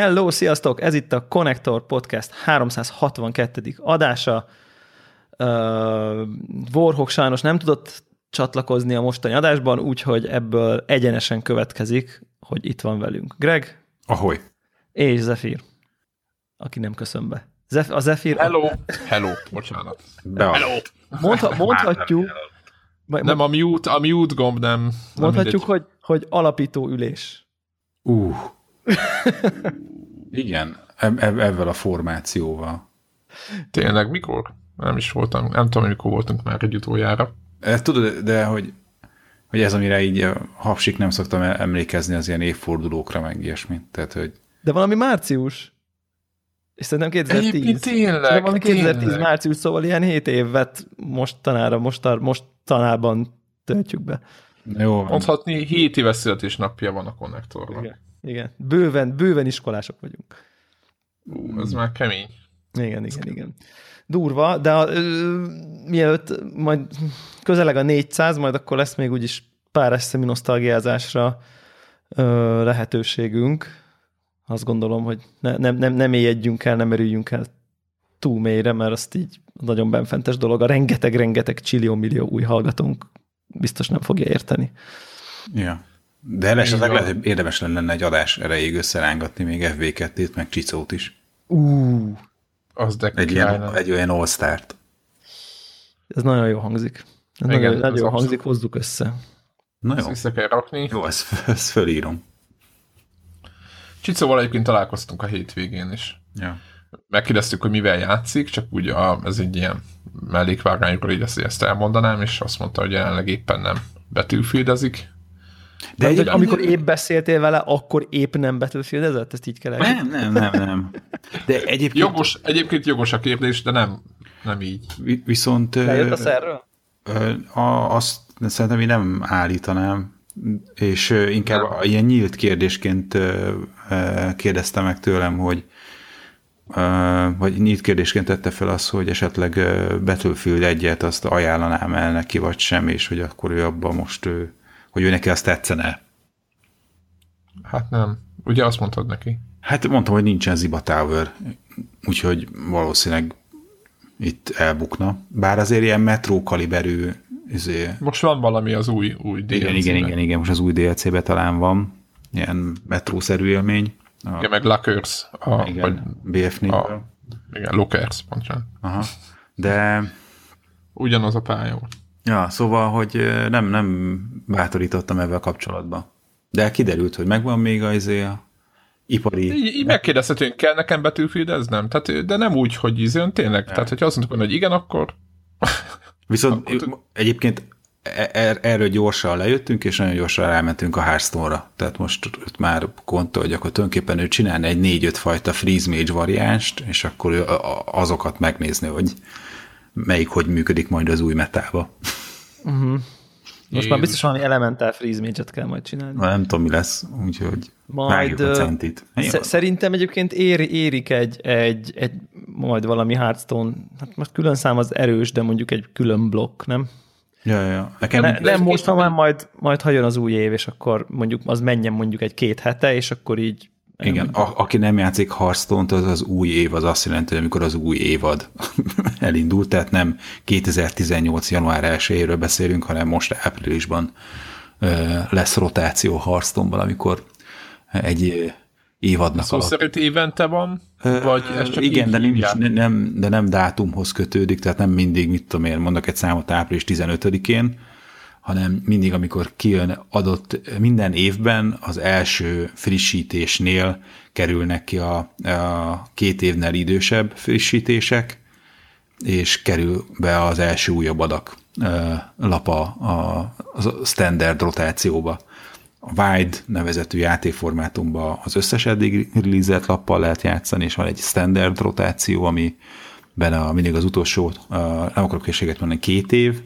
Hello, sziasztok! Ez itt a Connector Podcast 362. adása. Uh, Warhawk sajnos nem tudott csatlakozni a mostani adásban, úgyhogy ebből egyenesen következik, hogy itt van velünk Greg. Ahoy. És Zephyr, aki nem köszön be. Zef a Zephyr... Hello. Hello. Bocsánat. Hello. Mondha mondhatjuk... Nem, a mute, a mute gomb nem... Mondhatjuk, nem hogy, hogy alapító ülés. Uh. Igen, ebben a formációval. Tényleg, mikor? Nem is voltam, nem tudom, mikor voltunk már egy utoljára. Tudod, de hogy, hogy ez, amire így hapsik nem szoktam emlékezni az ilyen évfordulókra, meg ilyesmi. Tehát, hogy... De valami március. És szerintem 2010. Egyébként tényleg. De valami 2010 tényleg. március, szóval ilyen 7 évet mostanára, mostar, mostanában töltjük be. Jó. Mondhatni 7 éves születésnapja van a konnektornak. Igen. Igen. Bőven, bőven iskolások vagyunk. Ú, ez már kemény. Igen, igen, igen. Durva, de a, ö, mielőtt majd közeleg a 400, majd akkor lesz még úgyis pár eszemi nosztalgiázásra ö, lehetőségünk. Azt gondolom, hogy ne, nem, nem, nem éljegyünk el, nem erüljünk el túl mélyre, mert azt így nagyon benfentes dolog. A rengeteg-rengeteg csillió-millió új hallgatónk biztos nem fogja érteni. Ja. De esetleg lehet, hogy érdemes lenne egy adás erejéig összerángatni még FV2-t, meg Csicót is. Uh, az de egy, ilyen, egy olyan all -t. Ez nagyon jó hangzik. Ez Igen, nagyon, nagyon jó hangzik, hozzuk össze. Na jó. Ezt kell rakni. Jó, ezt, ezt fölírom. Csicóval egyébként találkoztunk a hétvégén is. Ja. Megkérdeztük, hogy mivel játszik, csak ugye a, ez egy ilyen mellékvágányokra így ezt, ezt elmondanám, és azt mondta, hogy jelenleg éppen nem betűfildezik, de egy, amikor épp beszéltél vele, akkor épp nem betűfildezett? Ezt így kell Nem, nem, nem, nem. De egyébként... Jogos, egyébként jogos a kérdés, de nem, nem így. Viszont... Lejött a szerről? Azt szerintem én nem állítanám, és inkább nem. ilyen nyílt kérdésként kérdezte meg tőlem, hogy vagy nyílt kérdésként tette fel az, hogy esetleg Battlefield egyet azt ajánlanám el neki, vagy sem, és hogy akkor ő abban most ő hogy ő neki azt tetszene. Hát nem. Ugye azt mondtad neki? Hát mondtam, hogy nincsen Ziba Tower, úgyhogy valószínűleg itt elbukna. Bár azért ilyen metró kaliberű izé... Most van valami az új, új DLC-be. Igen, igen, igen, igen, most az új DLC-be talán van. Ilyen metrószerű élmény. A... Igen, meg Lockers. A, igen, BF4-ből. Igen, Lockers, pontosan. Aha. De... Ugyanaz a pálya volt. Ja, szóval, hogy nem, nem bátorítottam ebben kapcsolatban. De kiderült, hogy megvan még az izé a ipari... Így, így megkérdezhetünk, kell nekem ez nem? Tehát, de nem úgy, hogy izé, tényleg. Ja. Tehát, hogyha azt mondtuk, hogy igen, akkor... Viszont akkor... egyébként e- er, erről gyorsan lejöttünk, és nagyon gyorsan rámentünk a Hearthstone-ra. Tehát most már konta, hogy akkor tulajdonképpen ő csinálna egy négy-öt fajta freeze mage variánst, és akkor ő azokat megnézni, hogy melyik hogy működik majd az új metába. Uh-huh. Most már biztos valami elementál freeze mage kell majd csinálni. Na, nem tudom, mi lesz, úgyhogy majd a centit. Sz- szerintem egyébként ér, érik egy, egy, egy, majd valami Hearthstone, hát most külön szám az erős, de mondjuk egy külön blokk, nem? Ja, ja. Nekem ne, nem most, hanem majd, majd ha jön az új év, és akkor mondjuk az menjen mondjuk egy két hete, és akkor így igen, a, aki nem játszik hearthstone az az új év, az azt jelenti, hogy amikor az új évad elindult, tehát nem 2018. január 1 beszélünk, hanem most áprilisban lesz rotáció hearthstone amikor egy évadnak Szó alatt. szerint évente van? Vagy ez csak Igen, de, nincs, nem, de nem dátumhoz kötődik, tehát nem mindig, mit tudom én, mondok egy számot április 15-én, hanem mindig, amikor kijön adott, minden évben az első frissítésnél kerülnek ki a, a két évnél idősebb frissítések, és kerül be az első újabb adag lapa a, a standard rotációba. A Wide nevezetű játékformátumban az összes eddig release lappal lehet játszani, és van egy standard rotáció, ami benne a, mindig az utolsó, nem akarok készséget mondani, két év,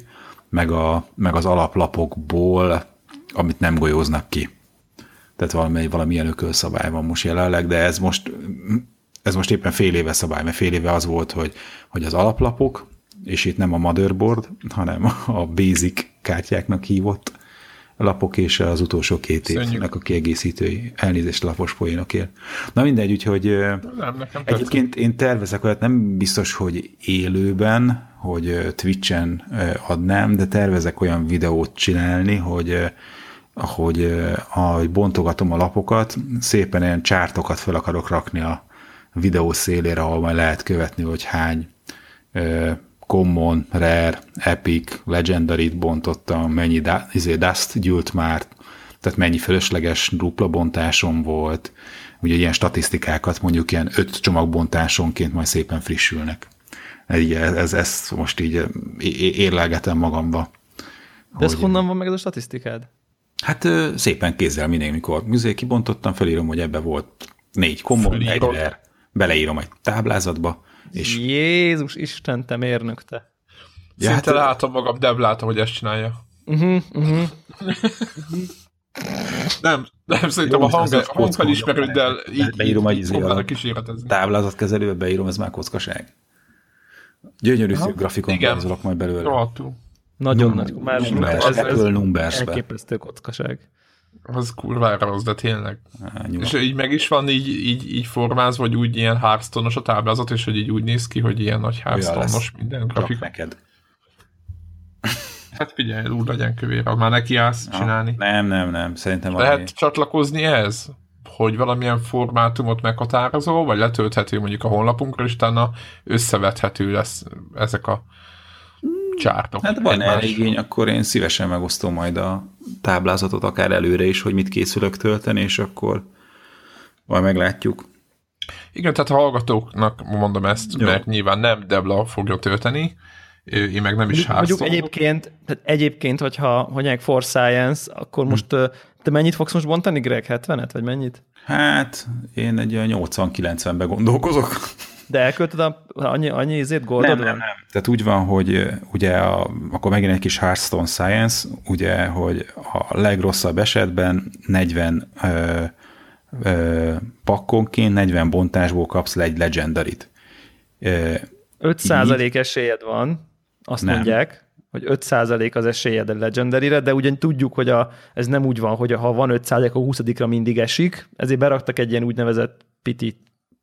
meg, a, meg az alaplapokból, amit nem golyóznak ki. Tehát valami, valamilyen ökölszabály van most jelenleg, de ez most, ez most éppen fél éve szabály, mert fél éve az volt, hogy, hogy az alaplapok, és itt nem a motherboard, hanem a basic kártyáknak hívott lapok és az utolsó két évnek a kiegészítői elnézést lapos poénokért. Na mindegy, úgyhogy Nem, nekem egyébként én tervezek olyat, nem biztos, hogy élőben, hogy Twitch-en adnám, de tervezek olyan videót csinálni, hogy ahogy, ahogy bontogatom a lapokat, szépen ilyen csártokat fel akarok rakni a videó szélére, ahol majd lehet követni, hogy hány Common, Rare, Epic, Legendary-t bontottam, mennyi da, izé Dust gyűlt már, tehát mennyi fölösleges dupla bontásom volt, ugye ilyen statisztikákat mondjuk ilyen öt csomagbontásonként majd szépen frissülnek. Ez, ez, ez most így érlelgetem magamba. De ez honnan van meg ez a statisztikád? Hát szépen kézzel mindig, mikor műzé kibontottam, felírom, hogy ebbe volt négy common, egy rare, beleírom egy táblázatba, és... Jézus Isten, te mérnök te. Ja, Szinte hát, látom magam, Deb látom, hogy ezt csinálja. Uh-huh, uh-huh. nem, nem, szerintem Jó, a hang, hangfelismerőddel így, beírom így, így a táblázatkezelőbe beírom, ez már kockaság. Gyönyörű szép grafikon rajzolok majd belőle. Rohadtul. Nagyon nagy. Már numbers, az, ez numbers elképesztő kockaság. Az kurvára rossz, de tényleg. Há, és így meg is van így, így, így formáz, vagy úgy ilyen hearthstone a táblázat, és hogy így úgy néz ki, hogy ilyen nagy hearthstone minden grafik. neked. Hát figyelj, úgy legyen kövér, már neki állsz ja, csinálni. Nem, nem, nem, szerintem Lehet annyi... csatlakozni ez? Hogy valamilyen formátumot meghatározó, vagy letölthető mondjuk a honlapunkra, és utána összevethető lesz ezek a csártok. Hát van erre igény, akkor én szívesen megosztom majd a táblázatot akár előre is, hogy mit készülök tölteni, és akkor majd meglátjuk. Igen, tehát a hallgatóknak mondom ezt, Jó. mert nyilván nem Debla fogja tölteni, én meg nem is háztom. Mondjuk egyébként, tehát egyébként, hogyha hogy For Science, akkor hm. most te mennyit fogsz most bontani, Greg? 70-et, vagy mennyit? Hát, én egy 80-90-ben gondolkozok. De elköltöd a, annyi, annyi izét goldod nem, nem, nem. Tehát úgy van, hogy ugye a, akkor megint egy kis Hearthstone Science, ugye, hogy a legrosszabb esetben 40 ö, ö, pakkonként 40 bontásból kapsz le egy legendarit. 5% így, esélyed van, azt nem. mondják, hogy 5% az esélyed a legendary de ugyan tudjuk, hogy a, ez nem úgy van, hogy ha van 5% a 20 mindig esik, ezért beraktak egy ilyen úgynevezett piti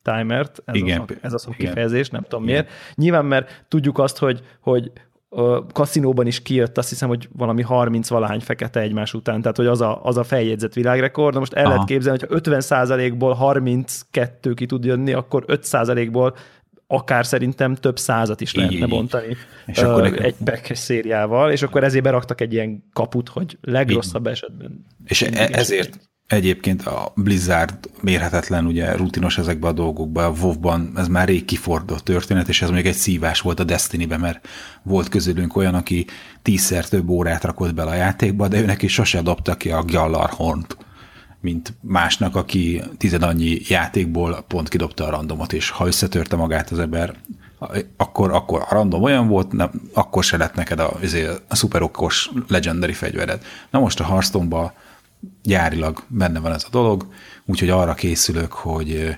timert, ez igen, a, ez a szó kifejezés, nem tudom igen. miért. Nyilván, mert tudjuk azt, hogy, hogy a kaszinóban is kijött, azt hiszem, hogy valami 30 valahány fekete egymás után, tehát hogy az a, az a feljegyzett világrekord. De most el Aha. lehet képzelni, hogy 50 ból 32 ki tud jönni, akkor 5 ból akár szerintem több százat is lehetne bontani és uh, akkor egy pack szériával, és akkor ezért beraktak egy ilyen kaput, hogy legrosszabb esetben. És e- ezért, Egyébként a Blizzard mérhetetlen, ugye rutinos ezekben a dolgokban, a WoW-ban ez már rég kifordott történet, és ez még egy szívás volt a Destiny-ben, mert volt közülünk olyan, aki tízszer több órát rakott bele a játékba, de őnek is sose dobta ki a Gjallarhornt, mint másnak, aki annyi játékból pont kidobta a randomot, és ha összetörte magát az ember, akkor, akkor a random olyan volt, nem, akkor se lett neked a, a szuperokos legendary fegyvered. Na most a hearthstone gyárilag benne van ez a dolog, úgyhogy arra készülök, hogy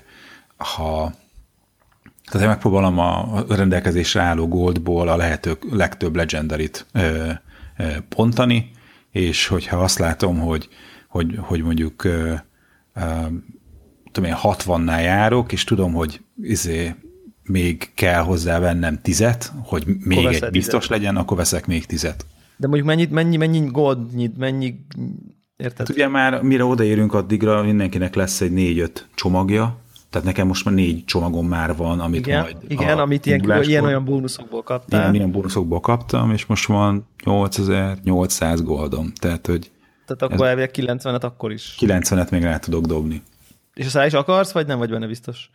ha tehát én megpróbálom a rendelkezésre álló goldból a lehető legtöbb legendarit ö, ö, pontani, és hogyha azt látom, hogy, hogy, hogy mondjuk ö, ö, tudom én, 60-nál járok, és tudom, hogy izé, még kell hozzá vennem tizet, hogy még egy biztos tizet. legyen, akkor veszek még tizet. De mondjuk mennyit, mennyi, mennyi gold, mennyi Érted? Hát ugye már mire odaérünk addigra, mindenkinek lesz egy négy-öt csomagja, tehát nekem most már négy csomagom már van, amit igen, majd Igen, amit ilyen, ilyen olyan bónuszokból kaptál. Igen, ilyen bónuszokból kaptam, és most van 8800 goldom, tehát hogy... Tehát akkor elvileg 90-et akkor is. 90-et még rá tudok dobni. És azt is akarsz, vagy nem vagy benne biztos?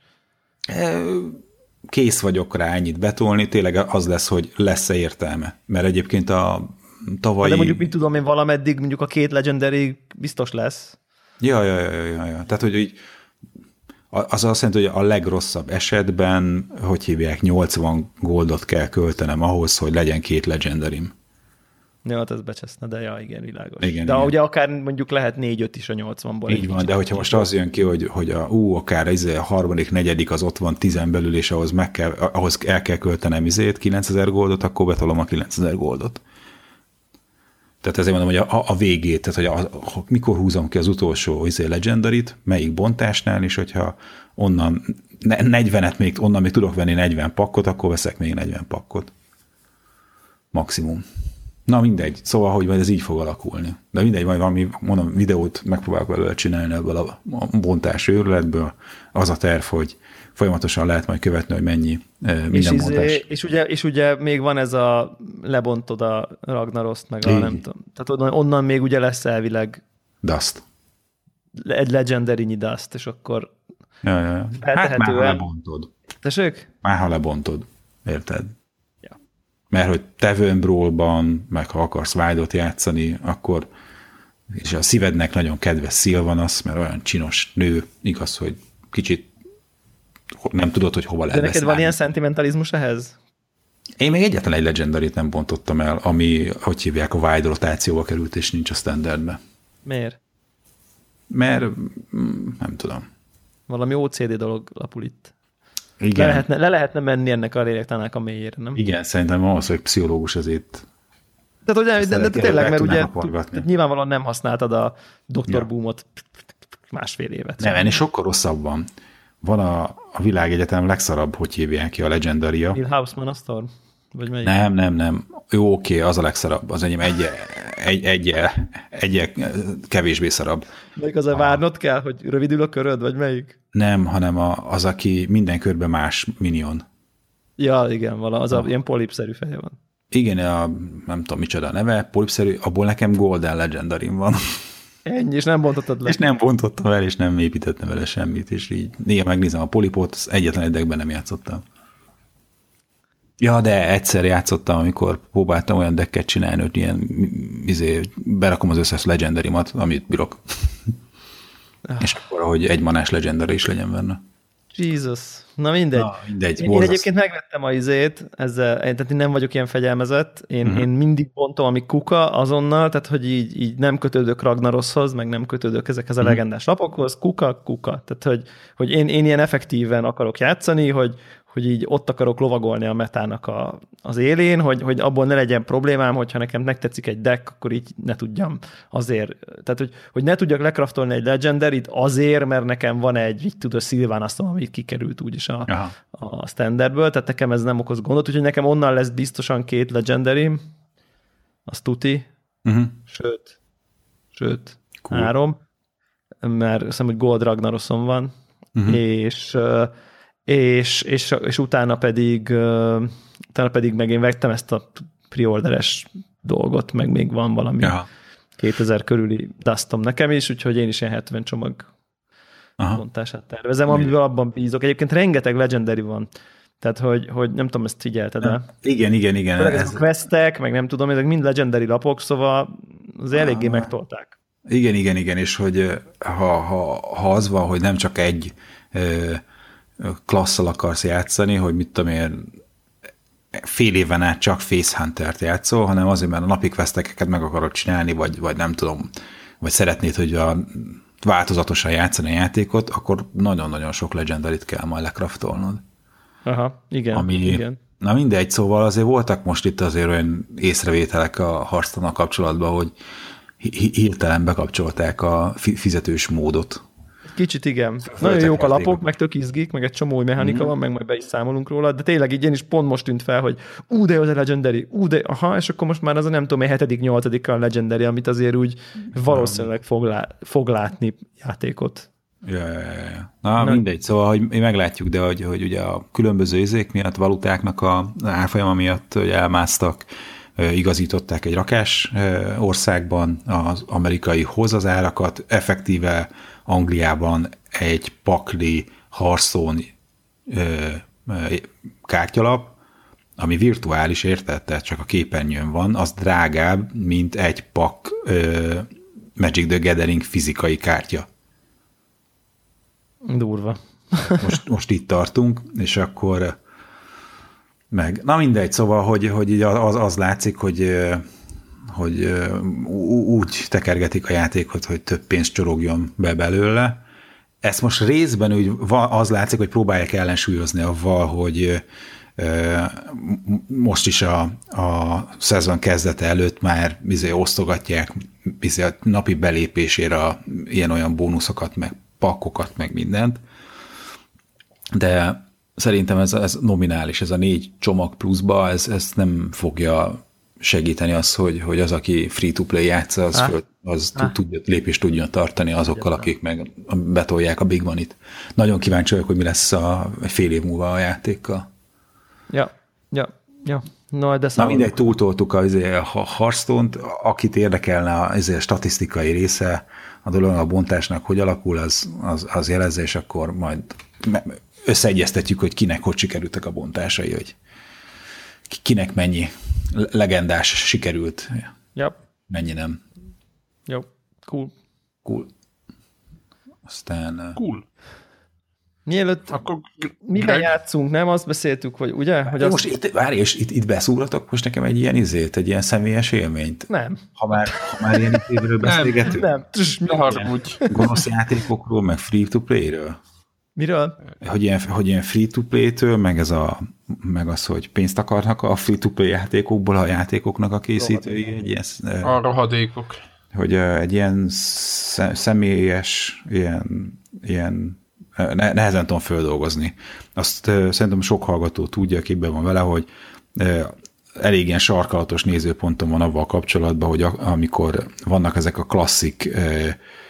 Kész vagyok rá ennyit betolni, tényleg az lesz, hogy lesz-e értelme. Mert egyébként a tavalyi... De mondjuk, mit tudom én, valameddig mondjuk a két Legendary biztos lesz. Ja, ja, ja, ja, ja. Tehát, hogy így az azt jelenti, hogy a legrosszabb esetben, hogy hívják, 80 goldot kell költenem ahhoz, hogy legyen két legendarim. Ja, hát ez becseszne, de ja, igen, világos. Igen, de igen. ugye akár mondjuk lehet 4-5 is a 80-ból. Így van, de hogyha most az jön ki, hogy, hogy a, ú, akár ez a harmadik, negyedik az ott van tizen belül, és ahhoz, meg kell, ahhoz el kell költenem izét, 9000 goldot, akkor betolom a 9000 goldot. Tehát ezért mondom, hogy a, a végét, tehát hogy a, a, mikor húzom ki az utolsó izé legendarit, melyik bontásnál, és hogyha onnan 40-et még, onnan még tudok venni 40 pakkot, akkor veszek még 40 pakkot. Maximum. Na mindegy, szóval, hogy majd ez így fog alakulni. De mindegy, majd valami, mondom, videót megpróbálok belőle csinálni ebből a bontás őrületből. Az a terv, hogy folyamatosan lehet majd követni, hogy mennyi minden és. Izé, és, ugye, és ugye még van ez a lebontod a Ragnaroszt, meg a Így. nem tudom. Tehát onnan, onnan még ugye lesz elvileg Dust. egy legendary Dust, és akkor Ja, ja, ja. Hát már ha lebontod. tessék? Már ha lebontod. Érted? Ja. Mert hogy Tevön Brawlban, meg ha akarsz Wild-ot játszani, akkor és a szívednek nagyon kedves Sylvanas, mert olyan csinos nő, igaz, hogy kicsit nem tudod, hogy hova De lehet neked van ilyen szentimentalizmus ehhez? Én még egyetlen egy legendarit nem bontottam el, ami, hogy hívják, a wide rotációba került, és nincs a standardbe. Miért? Mert mm, nem tudom. Valami OCD dolog lapul itt. Le Igen, lehetne, le lehetne menni ennek a lélektának a mélyére, nem? igen szerintem az, hogy pszichológus azért Tehát, hogy, de, de, de tényleg, le mert ugye nyilvánvalóan nem használtad a Dr. Ja. Boomot másfél évet. Nem, ennél sokkal rosszabb van. Van a, a világegyetem legszarabb, hogy hívják ki a legendaria. Neil Hausman a Storm? Vagy melyik? Nem, nem, nem. Jó, oké, az a legszarabb. Az enyém egy, egy, egy, egy kevésbé szarabb. Melyik az a várnod kell, hogy rövidül a köröd, vagy melyik? Nem, hanem a, az, aki minden körben más minion. Ja, igen, vala, az a Ah. ilyen polipszerű feje van. Igen, a, nem tudom micsoda a neve, polipszerű, abból nekem Golden legendary van. Ennyi, és nem bontottad le. és nem bontottam el, és nem építettem vele semmit, és így néha megnézem a polipot, egyetlen egy deckben nem játszottam. Ja, de egyszer játszottam, amikor próbáltam olyan decket csinálni, hogy ilyen izé, berakom az összes legendarimat, amit bírok. és akkor, hogy egy manás legendary is legyen benne. Jesus. Na mindegy. Na, mindegy, Én, én egyébként megvettem a izét, ezzel, én, tehát én nem vagyok ilyen fegyelmezett, én, Mhm. uh-huh. én mindig bontom, ami kuka azonnal, tehát hogy így, így nem kötődök Ragnaroshoz, meg nem kötődök ezekhez Mhm. a legendás lapokhoz, kuka, kuka. Tehát, hogy, hogy én, én ilyen effektíven akarok játszani, hogy, hogy így ott akarok lovagolni a metának a, az élén, hogy, hogy abból ne legyen problémám, hogyha nekem megtetszik egy deck, akkor így ne tudjam azért, tehát hogy, hogy ne tudjak lekraftolni egy legendarit azért, mert nekem van egy, így tudod, Sylvanastom, ami kikerült úgyis a, Aha. a standardből, tehát nekem ez nem okoz gondot, úgyhogy nekem onnan lesz biztosan két legendary, az tuti, Uh-huh. sőt, sőt, Cool. három, mert azt hiszem, hogy Gold Ragnaroson van, uh-huh. és, ö, és, és, és utána pedig utána pedig meg én vettem ezt a preorderes dolgot, meg még van valami Ja. 2000 körüli dustom nekem is, úgyhogy én is ilyen 70 csomag Aha. bontását tervezem, amiből abban bízok. Egyébként rengeteg legendary van. Tehát, hogy, hogy nem tudom, ezt figyelted el. Igen, igen, igen. Főleg Ez, a questek, meg nem tudom, ezek mind legendary lapok, szóval az eléggé Ah. megtolták. igen, igen, igen, és hogy ha, ha, ha az van, hogy nem csak egy ö, klasszal akarsz játszani, hogy mit tudom én, fél éven át csak Face Hunter-t játszol, hanem azért, mert a napi questeket meg akarod csinálni, vagy, vagy nem tudom, vagy szeretnéd, hogy a változatosan játszani a játékot, akkor nagyon-nagyon sok legendarit kell majd lekraftolnod. Aha, igen, Ami, igen. Na mindegy, szóval azért voltak most itt azért olyan észrevételek a harctannal kapcsolatban, hogy hi- hi- hirtelen bekapcsolták a fi- fizetős módot. Kicsit igen. Nagyon jók a lapok, meg tök izgik, meg egy csomó új mechanika van, meg majd be is számolunk róla, de tényleg így én is pont most tűnt fel, hogy ú, de jó az a Legendary, ú, de, aha, és akkor most már az a nem tudom, egy hetedik, nyolcadik a Legendary, amit azért úgy valószínűleg fog, lá- fog látni játékot. Ja, ja, ja. Na, Na mindegy, szóval, hogy mi meglátjuk, de hogy, hogy ugye a különböző izék miatt, valutáknak a árfolyama miatt hogy elmásztak, igazították egy rakás országban az amerikaihoz az árakat, effektíve Angliában egy pakli ö, ö, kártyalap, ami virtuális, érted? Tehát csak a képernyőn van, az drágább, mint egy pak ö, Magic the Gathering fizikai kártya. Durva. most, most itt tartunk, és akkor meg, na mindegy, szóval, hogy, hogy az, az látszik, hogy, hogy úgy tekergetik a játékot, hogy több pénzt csorogjon be belőle. Ezt most részben úgy az látszik, hogy próbálják ellensúlyozni avval, hogy most is a, a szezon kezdete előtt már bizony osztogatják bizony a napi belépésére a, ilyen-olyan bónuszokat, meg pakkokat, meg mindent. De szerintem ez, ez nominális, ez a négy csomag pluszba, ez, ez nem fogja segíteni az, hogy, hogy az, aki free-to-play játsza, az, föl, az tudja, lépést tudjon tartani azokkal, akik meg betolják a Big Money-t. Nagyon kíváncsi vagyok, hogy mi lesz a fél év múlva a játékkal. Ja, ja, ja. No, de Na mindegy, túltoltuk a, izé, a Hearthstone-t, akit érdekelne a, izé, a statisztikai része a dolog a bontásnak, hogy alakul, az, az, az jelezze, és akkor majd összeegyeztetjük, hogy kinek hogy sikerültek a bontásai, hogy kinek mennyi legendás sikerült, yep. mennyi nem. Jó, cool. Cool. Aztán... Cool. Mielőtt Akkor mivel Greg... játszunk, nem? Azt beszéltük, hogy ugye? Hogy azt... Most itt, várj, és itt, itt beszúratok most nekem egy ilyen izét, egy ilyen személyes élményt? Nem. Ha már, ha már ilyen évről beszélgetünk? Nem, nem. haragudj. Gonosz játékokról, meg free-to-play-ről? Miről? Hogy ilyen, hogy ilyen free-to-play-től, meg, ez a, meg az, hogy pénzt akarnak a free-to-play játékokból a játékoknak a készítői. Egy ilyen, a rohadékok. Hogy egy ilyen személyes, ilyen, ilyen nehezen tudom földolgozni. Azt szerintem sok hallgató tudja, aki van vele, hogy elég ilyen sarkalatos nézőpontom van avval kapcsolatban, hogy amikor vannak ezek a klasszik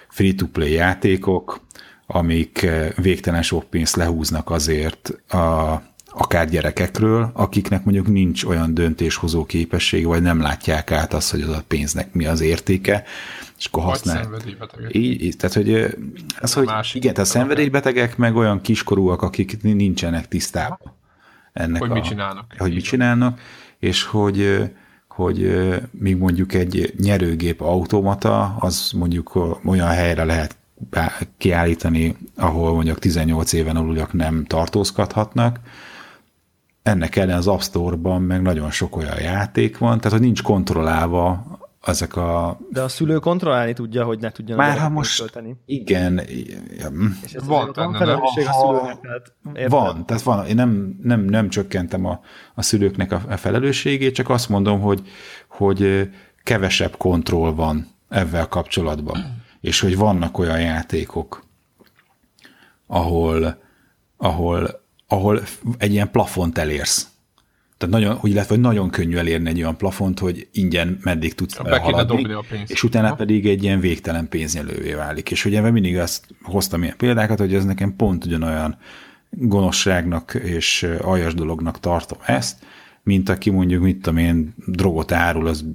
free-to-play játékok, amik végtelen sok pénzt lehúznak azért a, akár gyerekekről, akiknek mondjuk nincs olyan döntéshozó képessége, vagy nem látják át azt, hogy az a pénznek mi az értéke, és akkor használ. Így, így, tehát, hogy az, hogy igen, tehát szenvedélybetegek, meg olyan kiskorúak, akik nincsenek tisztában ennek hogy a, mit csinálnak. Hogy mit csinálnak, és hogy hogy még mondjuk egy nyerőgép automata, az mondjuk olyan helyre lehet kiállítani, ahol mondjuk 18 éven aluljak nem tartózkodhatnak. Ennek ellen az App Store-ban meg nagyon sok olyan játék van, tehát hogy nincs kontrollálva ezek a... De a szülő kontrollálni tudja, hogy ne tudjon Már ha most tölteni. igen. És ez van, van felelősség a szülőnek. Tehát van, tehát van. Én nem, nem, nem csökkentem a, a szülőknek a felelősségét, csak azt mondom, hogy, hogy kevesebb kontroll van ezzel kapcsolatban. És hogy vannak olyan játékok, ahol, ahol, ahol egy ilyen plafont elérsz tehát nagyon, hogy illetve hogy nagyon könnyű elérni egy olyan plafont, hogy ingyen meddig tudsz Be haladni, a pénzt. és utána ha? pedig egy ilyen végtelen pénznyelővé válik. És ugye mindig azt hoztam ilyen példákat, hogy ez nekem pont ugyanolyan gonoszságnak és aljas dolognak tartom ezt, mint aki mondjuk, mit tudom én, drogot árul az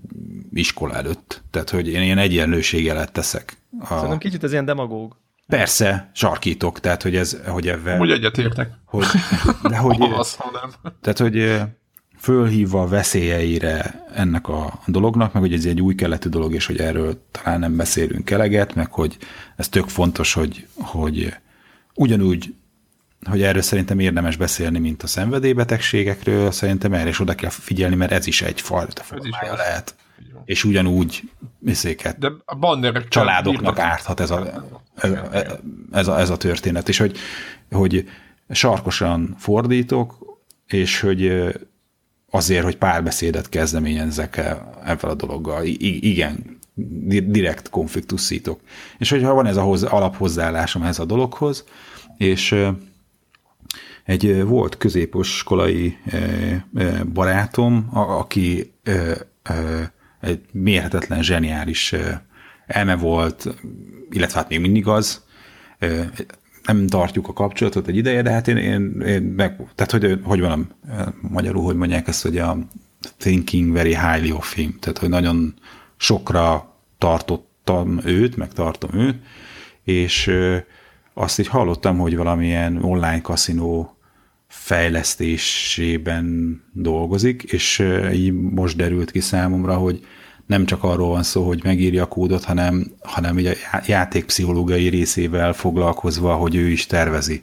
iskola előtt. Tehát, hogy én ilyen egyenlőségelet teszek. A... Szerintem kicsit ez ilyen demagóg. Persze, sarkítok, tehát, hogy ez, hogy ebben... Úgy egyetértek. Hogy, de hogy... az, ha nem. Tehát, hogy fölhívva a veszélyeire ennek a dolognak, meg hogy ez egy új keletű dolog, és hogy erről talán nem beszélünk eleget, meg hogy ez tök fontos, hogy, hogy ugyanúgy, hogy erről szerintem érdemes beszélni, mint a szenvedélybetegségekről, szerintem erre is oda kell figyelni, mert ez is egy fajta formája lehet. És ugyanúgy viszéket De a családoknak árthat ez a, ez, ez, a, ez a történet. És hogy, hogy sarkosan fordítok, és hogy azért, hogy párbeszédet kezdeményezzek ezzel a dologgal. I- igen, direkt konfliktuszítok. És hogyha van ez a hoz, alaphozzáállásom ez a dologhoz, és egy volt középiskolai barátom, aki egy mérhetetlen, zseniális elme volt, illetve hát még mindig az, nem tartjuk a kapcsolatot egy ideje, de hát én, én, én meg, tehát hogy, hogy van magyarul, hogy mondják ezt, hogy a thinking very highly of him, tehát hogy nagyon sokra tartottam őt, meg tartom őt, és azt így hallottam, hogy valamilyen online kaszinó fejlesztésében dolgozik, és így most derült ki számomra, hogy nem csak arról van szó, hogy megírja a kódot, hanem, hanem ugye a játékpszichológiai részével foglalkozva, hogy ő is tervezi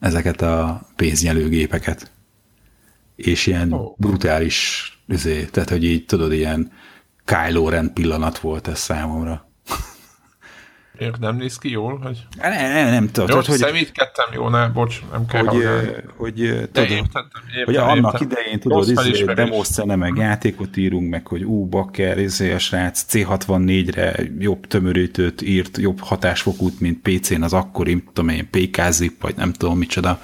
ezeket a pénznyelőgépeket. És ilyen oh. brutális, azért, tehát hogy így tudod, ilyen Kylo Ren pillanat volt ez számomra. Miért nem néz ki jól? Hogy... Nem, nem, nem tudom. Jó, hogy szemétkedtem, jó, ne, bocs, nem kell hogy, hogy, hogy, De tudod, értettem, értem, hogy annak értem. idején tudod, izé, demoszcene, meg játékot írunk, meg hogy ú, bakker, izé a srác C64-re jobb tömörítőt írt, jobb hatásfokút, mint PC-n az akkori, mit tudom én, PK-zip, vagy nem tudom micsoda,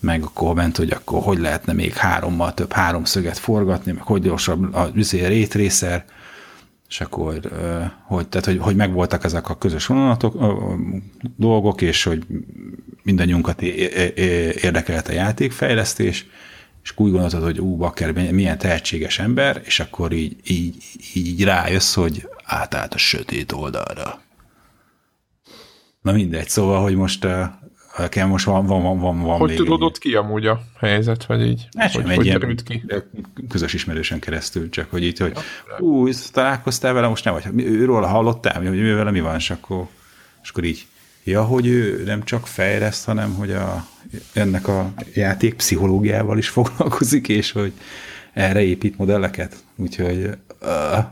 meg akkor ment, hogy akkor hogy lehetne még hárommal több háromszöget forgatni, meg hogy gyorsabb a izé, raytracer, és akkor, hogy, tehát, hogy, hogy megvoltak ezek a közös vonalatok, ö, ö, dolgok, és hogy mindannyiunkat é- é- é- érdekelte a játékfejlesztés, és úgy gondoltad, hogy ú, bakker, milyen tehetséges ember, és akkor így, így, így rájössz, hogy átállt a sötét oldalra. Na mindegy, szóval, hogy most nekem most van, van, van, van, van Hogy még tudod ott ki amúgy a helyzet, vagy így? Hát hogy, egy hogy ilyen ki? közös ismerősen keresztül, csak hogy itt, hogy hú, találkoztál vele, most nem vagy, őről hallottam, hogy ő vele mi van, és akkor, és akkor így, ja, hogy ő nem csak fejleszt, hanem hogy a, ennek a játék pszichológiával is foglalkozik, és hogy erre épít modelleket. Úgyhogy uh,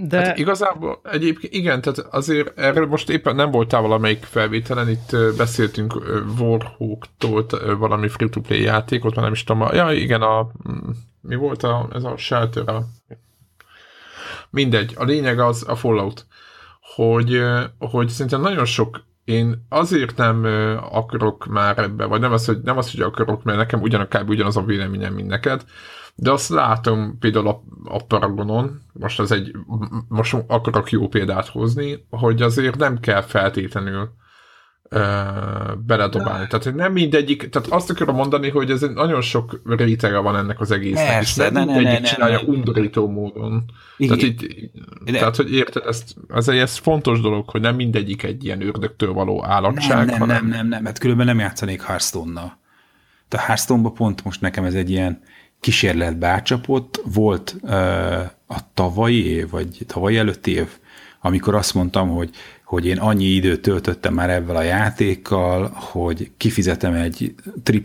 De Hát igazából egyébként igen, tehát azért erről most éppen nem voltál valamelyik felvételen, itt beszéltünk Warhawk-tól valami free-to-play játékot, már nem is tudom, a, ja igen, a, mi volt a, ez a Shelter, a, mindegy, a lényeg az a Fallout, hogy, hogy szerintem nagyon sok én azért nem akarok már ebbe, vagy nem az, hogy, nem az, hogy akarok, mert nekem ugyanak kb. ugyanaz a véleményem, mint neked, de azt látom például a, a Paragonon, most az egy, most akarok jó példát hozni, hogy azért nem kell feltétlenül ö, beledobálni. Tehát hogy nem mindegyik, tehát azt akarom mondani, hogy ez nagyon sok rétege van ennek az egésznek, Persze, és nem ne, ne, mindegyik ne, ne, csinálja ne. undorító módon. Igen. Tehát, De- tehát, hogy érted, ezt, ez, egy- ez fontos dolog, hogy nem mindegyik egy ilyen ördögtől való állatság, nem, nem, hanem nem, nem, nem, mert különben nem játszanék Hearthstone-nal. De a hearthstone pont most nekem ez egy ilyen kísérletbe átcsapott. Volt a tavalyi év, vagy tavalyi előtti év, amikor azt mondtam, hogy, hogy én annyi időt töltöttem már ebben a játékkal, hogy kifizetem egy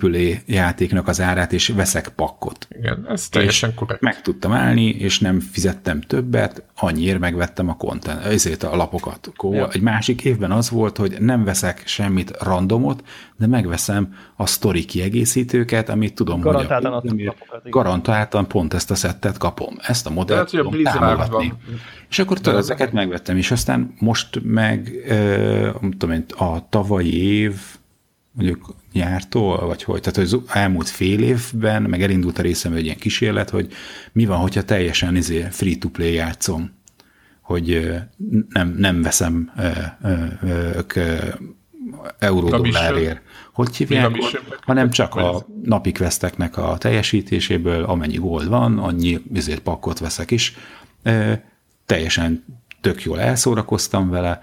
AAA játéknak az árát, és veszek pakkot. igen, ez teljesen korrekt. Meg tudtam állni, és nem fizettem többet, annyiért megvettem a content, ezért a lapokat. Ja. Egy másik évben az volt, hogy nem veszek semmit randomot, de megveszem a sztori kiegészítőket, amit tudom, Garantáltan hogy a, lapokat, igen. garantáltan pont ezt a szettet kapom. Ezt a modellt a tudom Blizzardban- támogatni. És akkor tudod, ezeket megvettem, és aztán most meg, ö, nem tudom én, a tavalyi év, mondjuk nyártól, vagy hogy, tehát az elmúlt fél évben, meg elindult a részem egy ilyen kísérlet, hogy mi van, hogyha teljesen izé free-to-play játszom, hogy nem, nem veszem euró-dollárért. Hogy hívják? Hanem csak a napi questeknek a teljesítéséből, amennyi gold van, annyi ezért pakkot veszek is. Teljesen tök jól elszórakoztam vele,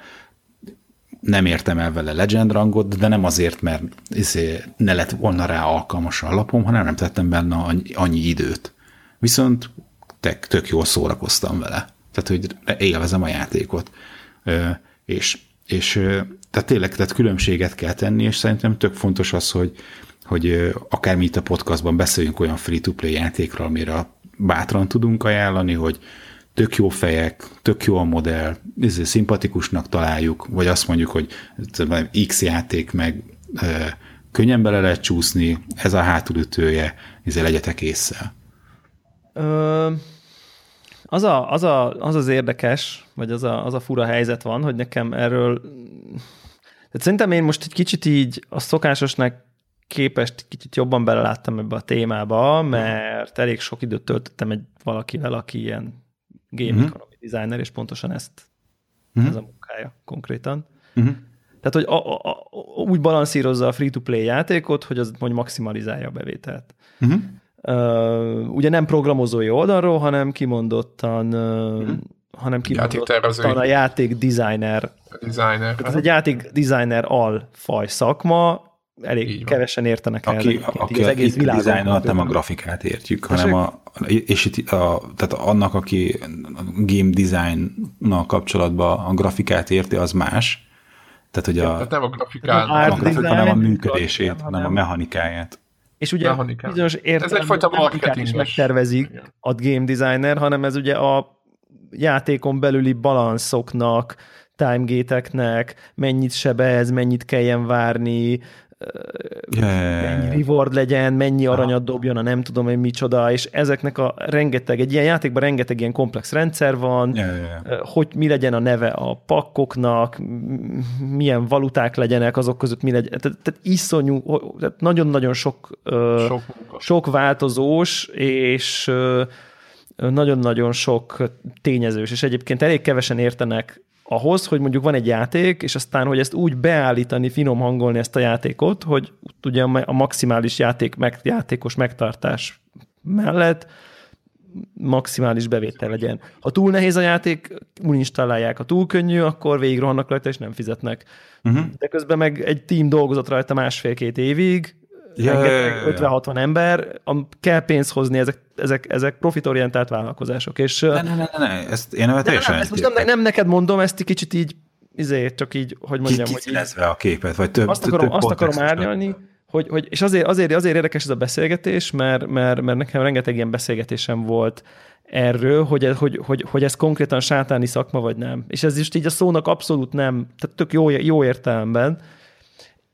nem értem el vele legend rangot, de nem azért, mert izé ne lett volna rá alkalmas a lapom, hanem nem tettem benne annyi, időt. Viszont tök, tök jól szórakoztam vele. Tehát, hogy élvezem a játékot. És, és tehát tényleg tehát különbséget kell tenni, és szerintem tök fontos az, hogy, hogy akár mi itt a podcastban beszéljünk olyan free-to-play játékról, amire bátran tudunk ajánlani, hogy tök jó fejek, tök jó a modell, ezért szimpatikusnak találjuk, vagy azt mondjuk, hogy X játék meg könnyen bele lehet csúszni, ez a hátulütője, ezért legyetek észre. Ö, az, a, az, a, az az érdekes, vagy az a, az a fura helyzet van, hogy nekem erről tehát szerintem én most egy kicsit így a szokásosnak képest kicsit jobban beleláttam ebbe a témába, mert elég sok időt töltöttem egy valakivel, aki ilyen game Mhm. economy designer, és pontosan ezt, Mhm. ez a munkája konkrétan. Uh-huh. Tehát, hogy a, a, a, úgy balanszírozza a free-to-play játékot, hogy az hogy maximalizálja a bevételt. Uh-huh. Uh, ugye nem programozói oldalról, hanem kimondottan, uh, Mhm. hanem kimondottan a játék designer. designer. Tehát ez egy játék designer alfaj szakma, elég Így van. kevesen értenek el. Aki, egyébként így aki az egész a design alatt nem a grafikát értjük, hanem a, és itt a, tehát annak, aki a game design-nal kapcsolatban a grafikát érti, az más. Tehát, hogy a, Tehát nem a Nem grafikán. art a grafika design, nem a működését, hanem- hanem a mechanikáját. És ugye Mechanikán. bizonyos értelemben egyfajta nem grafikát is megtervezik Igen. a game designer, hanem ez ugye a játékon belüli balanszoknak, timegate-eknek, mennyit sebez, mennyit kelljen várni, Yeah. mennyi reward legyen, mennyi aranyat dobjon, a nem tudom, hogy micsoda, és ezeknek a rengeteg, egy ilyen játékban rengeteg ilyen komplex rendszer van, Yeah, yeah, hogy mi legyen a neve a pakkoknak, milyen valuták legyenek, azok között mi legyen. Tehát, tehát iszonyú, tehát nagyon-nagyon sok, Sok sok változós, és nagyon-nagyon sok tényezős, és egyébként elég kevesen értenek ahhoz, hogy mondjuk van egy játék, és aztán, hogy ezt úgy beállítani, finom hangolni ezt a játékot, hogy ugye a maximális játék, meg, játékos megtartás mellett maximális bevétel legyen. Ha túl nehéz a játék, uninstallálják. Ha túl könnyű, akkor végig rohannak rajta, és nem fizetnek. Uh-huh. De közben meg egy team dolgozott rajta másfél-két évig, Ja, ja, ja, ja. 50-60 ember, am- kell pénzt hozni, ezek, ezek, ezek profitorientált vállalkozások. És, Ne, ne, ne, ne, ne, ezt én nem teljesen nem, ezt most nem, nem neked mondom, ezt egy kicsit így, izé, csak így, hogy mondjam, kicsinezve a képet, vagy több, azt több akarom, azt akarom árnyalni, hogy, hogy, és azért, azért, azért érdekes ez a beszélgetés, mert, mert, mert nekem rengeteg ilyen beszélgetésem volt erről, hogy, ez- hogy, hogy, hogy ez konkrétan sátáni szakma, vagy nem. És ez is így a szónak abszolút nem, tehát tök jó, jó értelemben.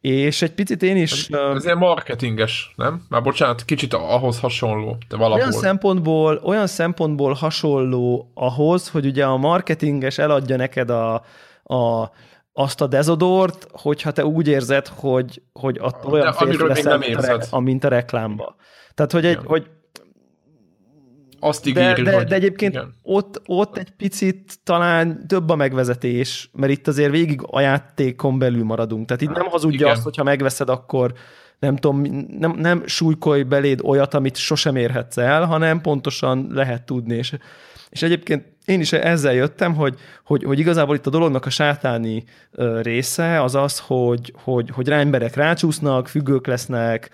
És egy picit én is... ö, Ez ilyen marketinges, nem? Már bocsánat, kicsit ahhoz hasonló, de valahol. Olyan szempontból, olyan szempontból hasonló ahhoz, hogy ugye a marketinges eladja neked a, a, azt a dezodort, hogyha te úgy érzed, hogy, hogy attól olyan férfi amiről még leszel, nem érzed. mint a reklámba. Tehát, hogy, egy, Igen. hogy Azt de, ígéri, de, hogy... de egyébként Igen. ott, ott egy picit talán több a megvezetés, mert itt azért végig a játékon belül maradunk. Tehát itt nem hazudja igen. azt, hogyha megveszed, akkor nem tudom, nem, nem súlykolj beléd olyat, amit sosem érhetsz el, hanem pontosan lehet tudni. És, és egyébként én is ezzel jöttem, hogy, hogy, hogy igazából itt a dolognak a sátáni része az az, hogy, hogy, hogy rá emberek rácsúsznak, függők lesznek,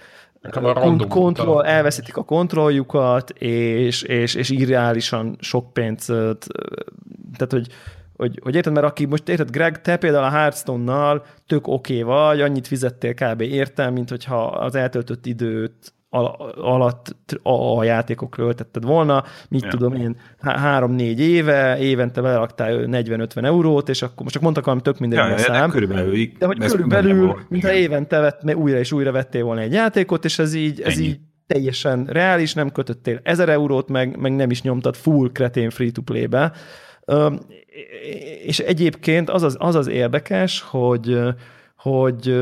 Kontroll, elveszítik a kontrolljukat, és, és, és irreálisan sok pénzt, tehát hogy, hogy, hogy érted, mert aki most érted, Greg, te például a Hearthstone-nal tök oké okay vagy, annyit fizettél kb. értem, mint hogyha az eltöltött időt al- alatt a, játékokról öltetted volna, mit Ja. tudom én, há- három-négy éve, évente beleraktál 40-50 eurót, és akkor most csak mondtak valami tök minden Ja, szám. körülbelül, De hogy körülbelül, mintha évente vett, újra és újra vettél volna egy játékot, és ez így, ez Ennyi. így teljesen reális, nem kötöttél 1000 eurót, meg, meg nem is nyomtad full kretén free-to-play-be. És egyébként az az, az, az érdekes, hogy, hogy,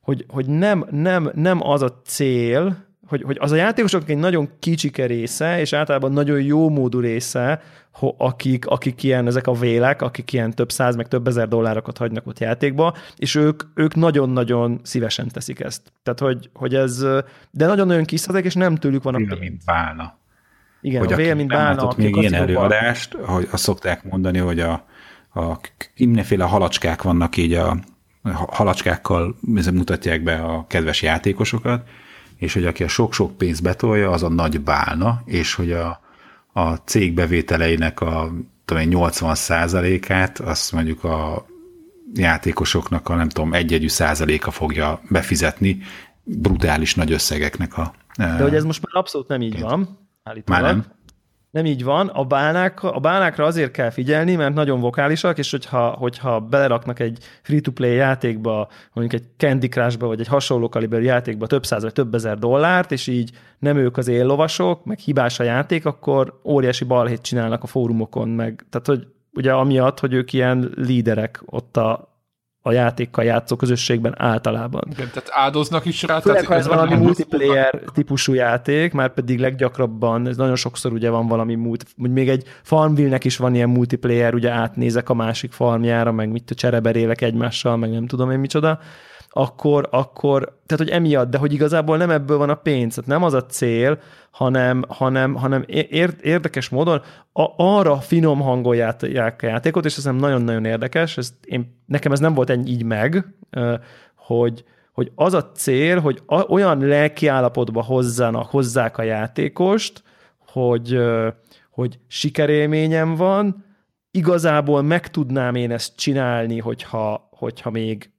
hogy, hogy nem, nem, nem az a cél, hogy, hogy az a játékosok egy nagyon kicsike része, és általában nagyon jó módú része, ho- akik, akik ilyen, ezek a vélek, akik ilyen több száz, meg több ezer dollárokat hagynak ott játékba, és ők, ők nagyon-nagyon szívesen teszik ezt. Tehát, hogy, hogy ez, de nagyon-nagyon kiszedek, és nem tőlük van a pénz. mint válna. Igen, hogy a vél, mint bálna, aki még ilyen előadást, hogy azt szokták mondani, hogy a, a mindenféle halacskák vannak így a a halacskákkal mutatják be a kedves játékosokat, és hogy aki a sok-sok pénzt betolja, az a nagy bálna, és hogy a, a cég bevételeinek a tudom én, 80 százalékát azt mondjuk a játékosoknak a nem tudom, egyegyű százaléka fogja befizetni brutális nagy összegeknek a De hogy ez most már abszolút nem így van, állítólag. Már nem? Nem így van. A, bálnák, a bálnákra azért kell figyelni, mert nagyon vokálisak, és hogyha, hogyha beleraknak egy free-to-play játékba, mondjuk egy Candy Crushba, vagy egy hasonló kaliberű játékba több száz vagy több ezer dollárt, és így nem ők az éllovasok, meg hibás a játék, akkor óriási balhét csinálnak a fórumokon, meg, tehát hogy ugye amiatt, hogy ők ilyen líderek ott a, a játékkal játszó közösségben általában. Igen, tehát áldoznak is rá. Főleg, ha ez valami nem- multiplayer típusú játék, már pedig leggyakrabban, ez nagyon sokszor ugye van valami multi, hogy még egy Farmville-nek is van ilyen multiplayer, ugye átnézek a másik farmjára, meg mit a csereberélek egymással, meg nem tudom én micsoda, akkor, akkor, tehát hogy emiatt, de hogy igazából nem ebből van a pénz, tehát nem az a cél, hanem, hanem, hanem ér, érdekes módon a, arra finom hangolják a játékot, és ez nem nagyon-nagyon érdekes, ez, én, nekem ez nem volt ennyi így meg, hogy, hogy az a cél, hogy a, olyan lelkiállapotba hozzanak, hozzák a játékost, hogy, hogy sikerélményem van, igazából meg tudnám én ezt csinálni, hogyha, hogyha még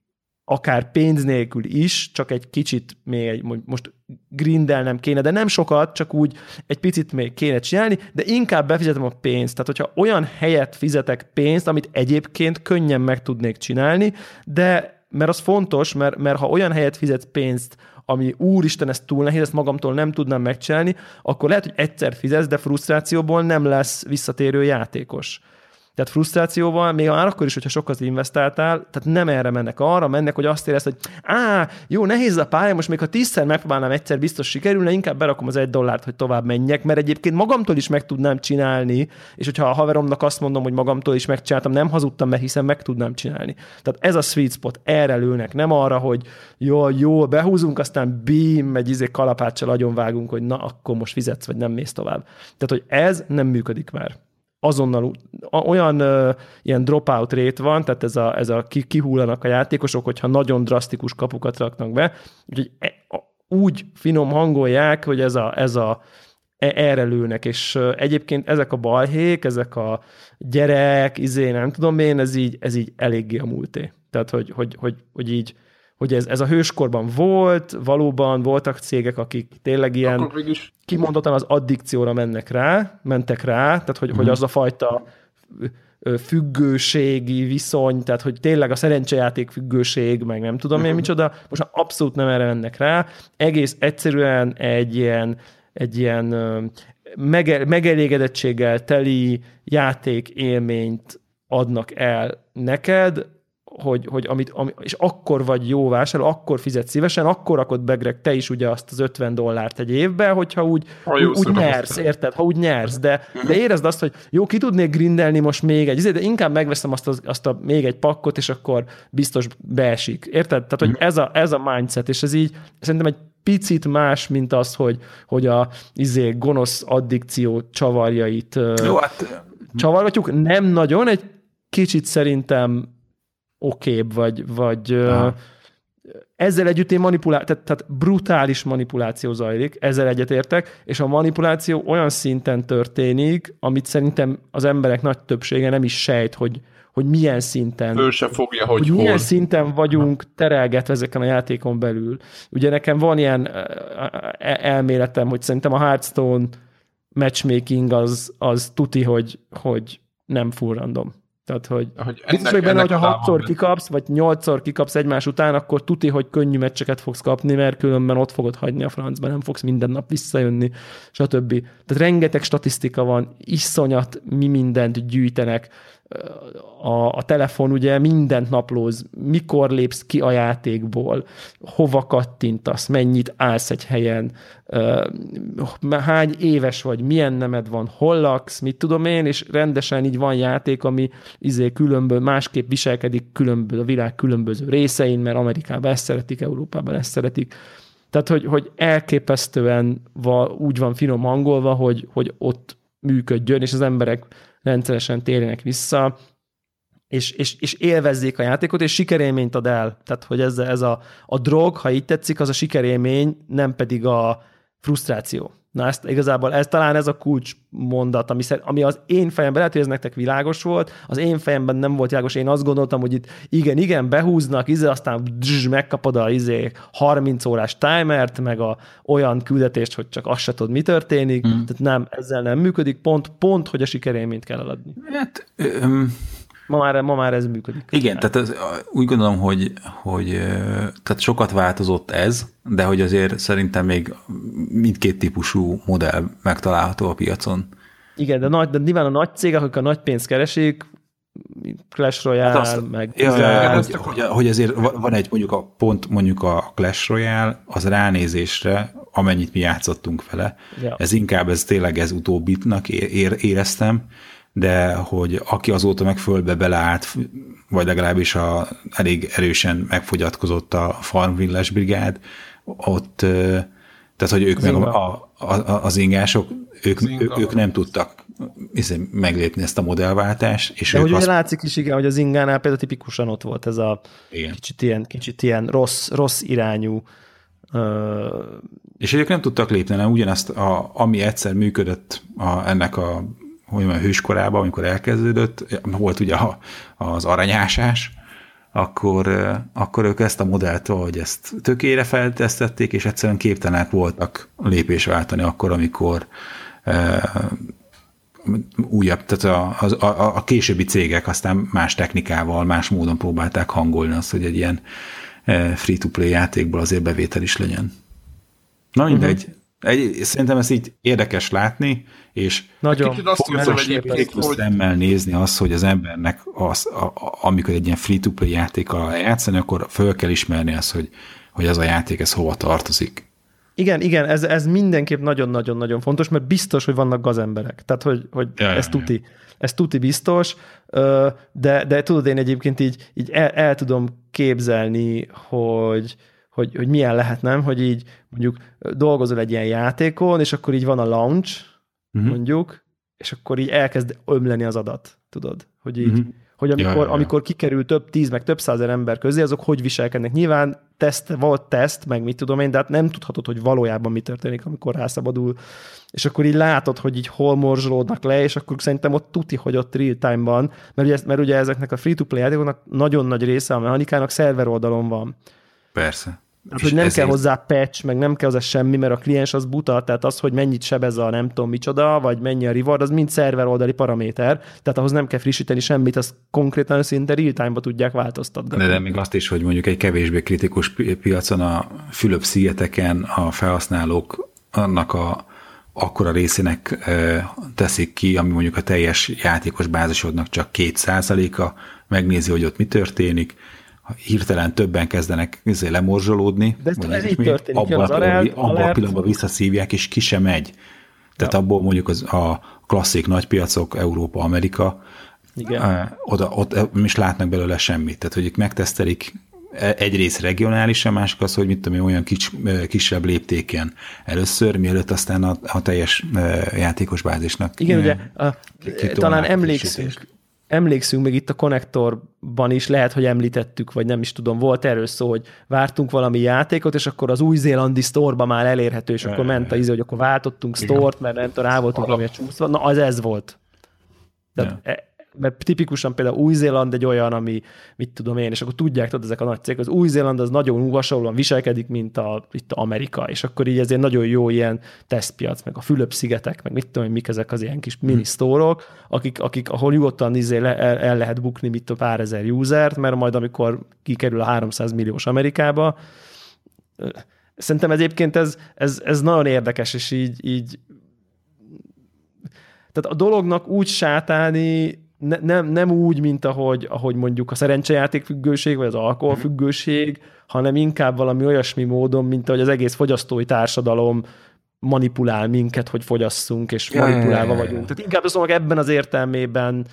akár pénz nélkül is, csak egy kicsit még egy, most grindelnem kéne, de nem sokat, csak úgy egy picit még kéne csinálni, de inkább befizetem a pénzt. Tehát, hogyha olyan helyet fizetek pénzt, amit egyébként könnyen meg tudnék csinálni, de mert az fontos, mert, mert ha olyan helyet fizetsz pénzt, ami úristen, ez túl nehéz, ezt magamtól nem tudnám megcsinálni, akkor lehet, hogy egyszer fizetsz, de frusztrációból nem lesz visszatérő játékos. Tehát frusztrációval, még már akkor is, hogyha sokat investáltál, tehát nem erre mennek, arra mennek, hogy azt érezd, hogy á, jó, nehéz a pálya, most még ha tízszer megpróbálnám egyszer biztos sikerülne, inkább berakom az egy dollárt, hogy tovább menjek, mert egyébként magamtól is meg tudnám csinálni, és hogyha a haveromnak azt mondom, hogy magamtól is megcsináltam, nem hazudtam, mert hiszen meg tudnám csinálni. Tehát ez a sweet spot, erre lőnek, nem arra, hogy jó, jó, behúzunk, aztán bím, egy izé kalapáccsal agyonvágunk, hogy na, akkor most fizetsz, vagy nem mész tovább. Tehát, hogy ez nem működik már azonnal olyan ilyen dropout rate van, tehát ez a, ez a kihullanak a játékosok, hogyha nagyon drasztikus kapukat raknak be, úgyhogy e, úgy finom hangolják, hogy ez a, ez a e, erre lőnek, és egyébként ezek a balhék, ezek a gyerek, izé, nem tudom én, ez így, ez így eléggé a múlté. Tehát, hogy, hogy, hogy, hogy így hogy ez, ez a hőskorban volt, valóban voltak cégek, akik tényleg ilyen kimondottan az addikcióra mennek rá, mentek rá, tehát hogy, mm. hogy mhm. az a fajta függőségi viszony, tehát hogy tényleg a szerencsejáték függőség, meg nem tudom én mhm. micsoda, most abszolút nem erre mennek rá, egész egyszerűen egy ilyen, egy ilyen mege, megelégedettséggel teli játék élményt adnak el neked, hogy, hogy amit, ami, és akkor vagy jó vásárló, akkor fizet szívesen, akkor rakod be, Greg, te is ugye azt az 50 dollárt egy évbe, hogyha úgy, ha úgy, úgy nyersz, érted? Ha úgy nyersz, de, de érezd azt, hogy jó, ki tudnék grindelni most még egy, de inkább megveszem azt, az, azt a még egy pakkot, és akkor biztos beesik. Érted? Tehát, hogy ez a, ez a mindset, és ez így szerintem egy picit más, mint az, hogy, hogy a izé, gonosz addikció csavarjait Jó, hát... csavargatjuk. Nem nagyon, egy kicsit szerintem okébb, vagy, vagy Aha. ezzel együtt én manipulál, tehát, tehát brutális manipuláció zajlik, ezzel egyetértek, és a manipuláció olyan szinten történik, amit szerintem az emberek nagy többsége nem is sejt, hogy, hogy milyen szinten. Ő se fogja, hogy, hogy hol. milyen szinten vagyunk terelgetve ezeken a játékon belül. Ugye nekem van ilyen elméletem, hogy szerintem a Hearthstone matchmaking az, az tuti, hogy, hogy nem full random. Tehát, hogy, hogy ennek, biztos vagy benne, hogyha hatszor kikapsz, vagy nyolcszor kikapsz egymás után, akkor tuti, hogy könnyű meccseket fogsz kapni, mert különben ott fogod hagyni a francba, nem fogsz minden nap visszajönni, stb. Tehát rengeteg statisztika van, iszonyat mi mindent gyűjtenek, a, a telefon ugye mindent naplóz, mikor lépsz ki a játékból, hova kattintasz, mennyit állsz egy helyen, hány éves vagy, milyen nemed van, hol laksz, mit tudom én, és rendesen így van játék, ami izé különböző, másképp viselkedik különböző, a világ különböző részein, mert Amerikában ezt szeretik, Európában ezt szeretik. Tehát, hogy, hogy elképesztően va, úgy van finom hangolva, hogy, hogy ott működjön, és az emberek rendszeresen térjenek vissza, és, és, és élvezzék a játékot, és sikerélményt ad el. Tehát, hogy ez, ez a, a drog, ha így tetszik, az a sikerélmény, nem pedig a frusztráció. Na ezt igazából ez talán ez a kulcs mondat, ami, ami az én fejemben, lehet, hogy ez nektek világos volt, az én fejemben nem volt világos, én azt gondoltam, hogy itt igen, igen, behúznak, izé, aztán dzs, megkapod a izé 30 órás timert, meg a olyan küldetést, hogy csak azt se tudod, mi történik, mm. tehát nem, ezzel nem működik, pont, pont, hogy a sikerélményt kell eladni. Hát, um Ma már, ma már ez működik. Igen, tehát ez, úgy gondolom, hogy, hogy tehát sokat változott ez, de hogy azért szerintem még mindkét típusú modell megtalálható a piacon. Igen, de, nagy, de nyilván a nagy cégek, akik a nagy pénzt keresik, Clash Royale, hát azt, meg... Ja, ja, hogy, hogy, hogy azért van egy mondjuk a pont mondjuk a Clash Royale, az ránézésre, amennyit mi játszottunk vele, ja. ez inkább ez tényleg ez utóbbitnak ér, éreztem, de hogy aki azóta meg fölbe beleállt, vagy legalábbis a, elég erősen megfogyatkozott a Farmvilles brigád, ott, tehát hogy ők az meg a, a, a, az ingások, ők, az inga. ők nem tudtak meglépni ezt a modellváltást. És De hogy azt... látszik is, igen, hogy az ingánál például tipikusan ott volt ez a igen. kicsit ilyen, kicsit ilyen rossz, rossz irányú uh... és ők nem tudtak lépni, nem ugyanazt, a, ami egyszer működött a, ennek a hogy mondjam, hőskorában, amikor elkezdődött, volt ugye a, az aranyásás, akkor, akkor ők ezt a modellt hogy ezt tökére feltesztették, és egyszerűen képtelenek voltak lépés váltani akkor, amikor újabb, tehát a, a, a későbbi cégek aztán más technikával, más módon próbálták hangolni azt, hogy egy ilyen free-to-play játékból azért bevétel is legyen. Na mindegy. Uh-huh. Egy, szerintem ez így érdekes látni, és nagyon Kicsit azt érzem egyébként, hogy... szemmel nézni azt, hogy az embernek az, a, a, amikor egy ilyen free-to-play játékkal játszani, akkor föl kell ismerni azt, hogy, hogy az a játék ez hova tartozik. Igen, igen, ez, ez mindenképp nagyon-nagyon-nagyon fontos, mert biztos, hogy vannak gazemberek. Tehát, hogy, hogy ja, ez ja, tuti. Ja. Ez tuti biztos, de, de tudod, én egyébként így, így el, el tudom képzelni, hogy, hogy, hogy milyen lehet, nem? Hogy így mondjuk dolgozol egy ilyen játékon, és akkor így van a launch, uh-huh. mondjuk, és akkor így elkezd ömleni az adat, tudod? Hogy így, uh-huh. hogy amikor, ja, ja, ja. amikor kikerül több tíz, meg több százer ember közé, azok hogy viselkednek. Nyilván teszt, volt teszt, meg mit tudom én, de hát nem tudhatod, hogy valójában mi történik, amikor rászabadul. És akkor így látod, hogy így hol morzsolódnak le, és akkor szerintem ott tuti, hogy ott real time-ban, mert ugye, mert ugye ezeknek a free-to-play játékoknak nagyon nagy része a mechanikának szerver oldalon van. Persze. Hát, hogy nem ezért... kell hozzá patch, meg nem kell hozzá semmi, mert a kliens az buta, tehát az, hogy mennyit sebez a nem tudom micsoda, vagy mennyi a reward, az mind szerver oldali paraméter, tehát ahhoz nem kell frissíteni semmit, azt konkrétan szinte real-time-ba tudják változtatni. De, de még azt is, hogy mondjuk egy kevésbé kritikus piacon a Fülöp-szigeteken a felhasználók annak a akkora részének teszik ki, ami mondjuk a teljes játékos bázisodnak csak két százaléka, megnézi, hogy ott mi történik, hirtelen többen kezdenek ezzel lemorzsolódni, De ez, ez így történik, abban, az alert, abban a pillanatban visszaszívják, és ki sem megy. Tehát ja. abból mondjuk az, a klasszik nagypiacok, Európa, Amerika, Igen. oda, ott is látnak belőle semmit. Tehát, hogy megtesztelik e, egyrészt regionálisan, másik az, hogy mit tudom én, olyan kics, kisebb léptéken először, mielőtt aztán a, a teljes játékos bázisnak. Igen, ugye a, talán emlékszünk, emlékszünk még itt a konnektorban is, lehet, hogy említettük, vagy nem is tudom, volt erről szó, hogy vártunk valami játékot, és akkor az új-zélandi sztorba már elérhető, és akkor ment a izé, hogy akkor váltottunk sztort, mert nem tudom, rá voltunk valami csúszva. Na, az ez volt. Tehát. E- mert tipikusan például Új-Zéland egy olyan, ami, mit tudom én, és akkor tudják, tudod, ezek a nagy cégek, az Új-Zéland az nagyon hasonlóan viselkedik, mint a, itt a Amerika, és akkor így ezért nagyon jó ilyen tesztpiac, meg a Fülöp-szigetek, meg mit tudom én, mik ezek az ilyen kis mini sztórok, akik, akik, ahol nyugodtan izé le, el, el, lehet bukni mit a pár ezer usert, mert majd amikor kikerül a 300 milliós Amerikába, Szerintem egyébként ez, ez, ez nagyon érdekes, és így, így tehát a dolognak úgy sátálni ne, nem, nem úgy, mint ahogy, ahogy mondjuk a szerencsejáték függőség, vagy az alkoholfüggőség, hanem inkább valami olyasmi módon, mint ahogy az egész fogyasztói társadalom manipulál minket, hogy fogyasszunk, és ja, manipulálva ja, ja, vagyunk. Tehát inkább azt mondom, ebben az értelmében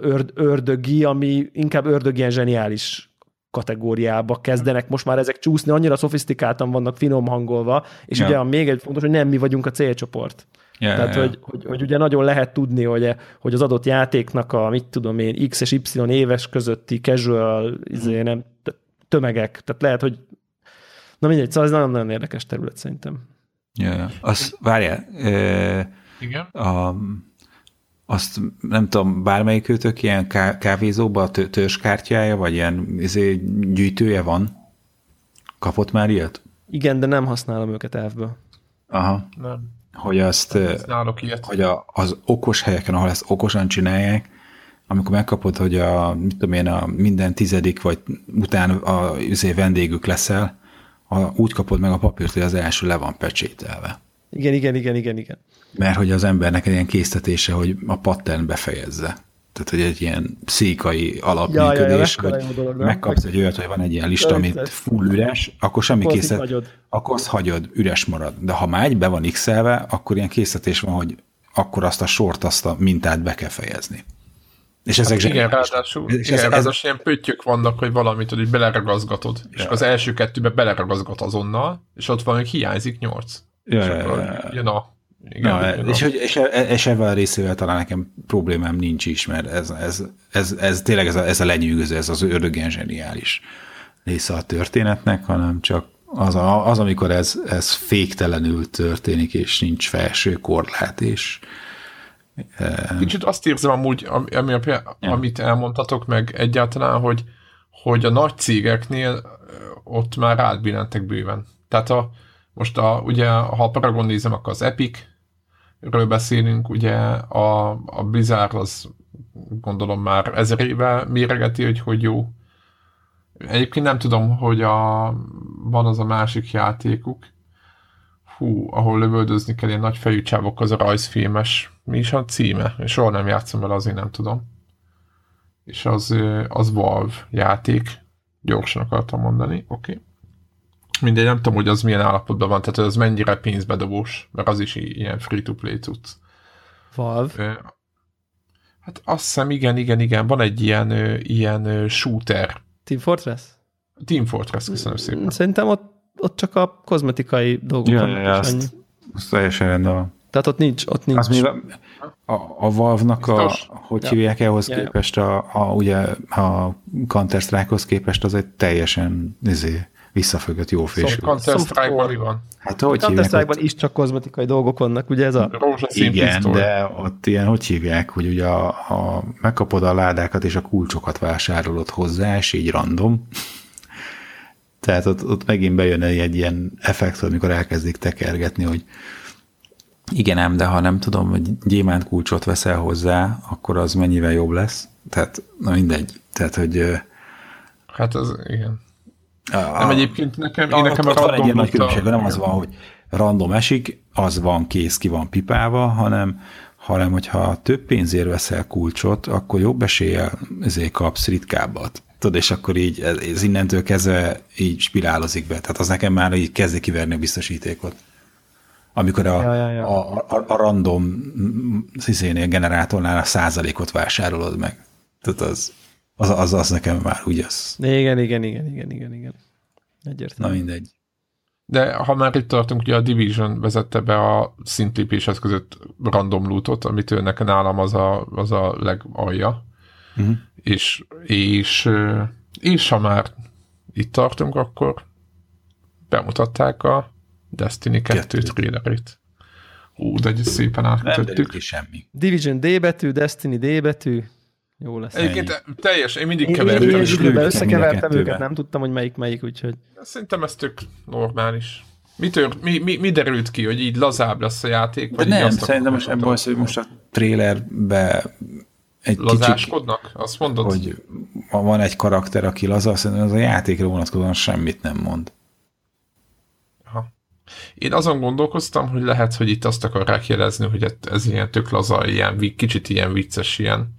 örd, ördögi, ami inkább ördög ilyen zseniális kategóriába kezdenek most már ezek csúszni, annyira szofisztikáltan vannak finom hangolva, és ja. ugye még egy fontos, hogy nem mi vagyunk a célcsoport. Yeah, Tehát, yeah. Hogy, hogy, hogy, ugye nagyon lehet tudni, hogy, hogy az adott játéknak a, mit tudom én, X és Y éves közötti casual izé, nem, tömegek. Tehát lehet, hogy na mindegy, szóval ez nagyon-nagyon érdekes terület szerintem. Yeah. azt várjál. E, Igen? A, azt nem tudom, bármelyik őtök ilyen ká- kávézóban törzskártyája, vagy ilyen izé, gyűjtője van? Kapott már ilyet? Igen, de nem használom őket elfből. Aha. Nem hogy azt, hogy a, az okos helyeken, ahol ezt okosan csinálják, amikor megkapod, hogy a, mit tudom én, a minden tizedik, vagy után a azért vendégük leszel, a, úgy kapod meg a papírt, hogy az első le van pecsételve. Igen, igen, igen, igen, igen. Mert hogy az embernek egy ilyen késztetése, hogy a pattern befejezze. Tehát, hogy egy ilyen pszichai alapműködés, ja, ja, hogy dolog, megkapsz egy olyat, hogy van egy ilyen lista, amit full üres, akkor semmi akkor készlet, hagyod. akkor azt hagyod, üres marad. De ha már be van x akkor ilyen készletés van, hogy akkor azt a sort, azt a mintát be kell fejezni. És hát ezek igen, ráadásul, és igen, ez, ráadásul ilyen pöttyök vannak, hogy valamit, hogy beleragazgatod, ja. és az első kettőbe beleragazgat azonnal, és ott van, hogy hiányzik nyolc. Ja, és ja, akkor ja. jön a igen, Na, és, hogy, és, e- és ebben a részével talán nekem problémám nincs is, mert ez, ez, ez, ez tényleg ez a, ez a lenyűgöző, ez az ördögen zseniális része a történetnek, hanem csak az, a, az amikor ez, ez féktelenül történik, és nincs felső korlát, és e- Kicsit azt érzem amúgy, ami, ami, amit elmondtatok meg egyáltalán, hogy, hogy a nagy cégeknél ott már átbillentek bőven. Tehát a, most a, ugye, ha a Paragon nézem, akkor az Epic, ről beszélünk, ugye a, a Blizzard az gondolom már ezer éve méregeti, hogy hogy jó. Egyébként nem tudom, hogy a, van az a másik játékuk, hú, ahol lövöldözni kell ilyen nagy fejű csávok, az a rajzfilmes, mi is a címe? És soha nem játszom vele, azért nem tudom. És az, az Valve játék, gyorsan akartam mondani, oké. Okay. Mindegy, nem tudom, hogy az milyen állapotban van, tehát az mennyire pénzbedobós, mert az is ilyen free-to-play cucc. Valve? Hát azt hiszem, igen, igen, igen, van egy ilyen, ilyen shooter. Team Fortress? Team Fortress, köszönöm szépen. Szerintem ott, ott csak a kozmetikai dolgok ja, ja, ja, azt, azt teljesen rendben van. Tehát ott nincs, ott nincs. Az még a, a, a Valve-nak a, hogy ja. hívják ehhoz ja, képest, a, a, ugye a Counter-Strike-hoz képest az egy teljesen izé, visszafögött jó fésű. Szóval Counter-Strike-ban van. Hát hogy Counter-Strike-ban is csak kozmetikai dolgok vannak, ugye ez a... Igen, pisztoly. de ott ilyen, hogy hívják, hogy ugye a, a, megkapod a ládákat és a kulcsokat vásárolod hozzá, és így random. Tehát ott, ott megint bejön egy ilyen effekt, amikor elkezdik tekergetni, hogy igen ám, de ha nem tudom, hogy gyémánt kulcsot veszel hozzá, akkor az mennyivel jobb lesz. Tehát, na mindegy. Tehát, hogy... Hát az, igen. A, nem egyébként nekem, én nekem ott, a van egy ilyen nagy különbség, nem az van, hogy random esik, az van kész, ki van pipálva, hanem, hanem hogyha több pénzért veszel kulcsot, akkor jobb eséllyel ezért kapsz ritkábbat. Tudod, és akkor így ez, ez innentől kezdve így spirálozik be. Tehát az nekem már így kezdi kiverni a biztosítékot. Amikor a, ja, ja, ja. a, a, a random szizénél generátornál a százalékot vásárolod meg. Tehát az, az, az, az nekem már úgy az. Igen, igen, igen, igen, igen, igen. Egyértelmű. Na mindegy. De ha már itt tartunk, ugye a Division vezette be a szintlépéshez között random lootot, amit ő nekem nálam az a, az a legalja. Uh-huh. És, és, és ha már itt tartunk, akkor bemutatták a Destiny 2 trailerét. Ú, de egy szépen átkötöttük. Nem semmi. Division D betű, Destiny D betű. Jó lesz. Egyébként teljes, én mindig kevertem. Én, én, én összekevertem őket, nem tudtam, hogy melyik melyik, úgyhogy... Szerintem ez tök normális. Mi, tör, mi, mi, mi derült ki, hogy így lazább lesz a játék? Vagy nem, szerintem most ebből az, hogy most a trailerbe egy Lazáskodnak? Kicsit, azt mondod? Hogy van egy karakter, aki laza, szerintem az a játékra vonatkozóan semmit nem mond. Aha. Én azon gondolkoztam, hogy lehet, hogy itt azt akarják jelezni, hogy ez ilyen tök laza, ilyen, kicsit ilyen vicces, ilyen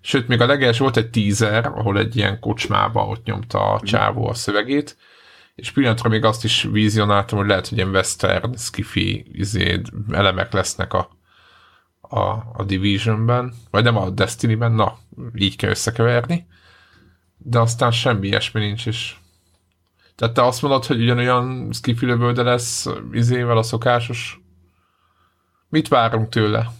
Sőt, még a legelső volt egy teaser, ahol egy ilyen kocsmába ott nyomta a csávó a szövegét, és pillanatra még azt is vizionáltam, hogy lehet, hogy ilyen western, skifi izé, elemek lesznek a, a, a Divisionben, vagy nem a Destiny-ben, na, így kell összekeverni, de aztán semmi ilyesmi nincs, és tehát te azt mondod, hogy ugyanolyan skifi lövölde lesz izével a szokásos. Mit várunk tőle?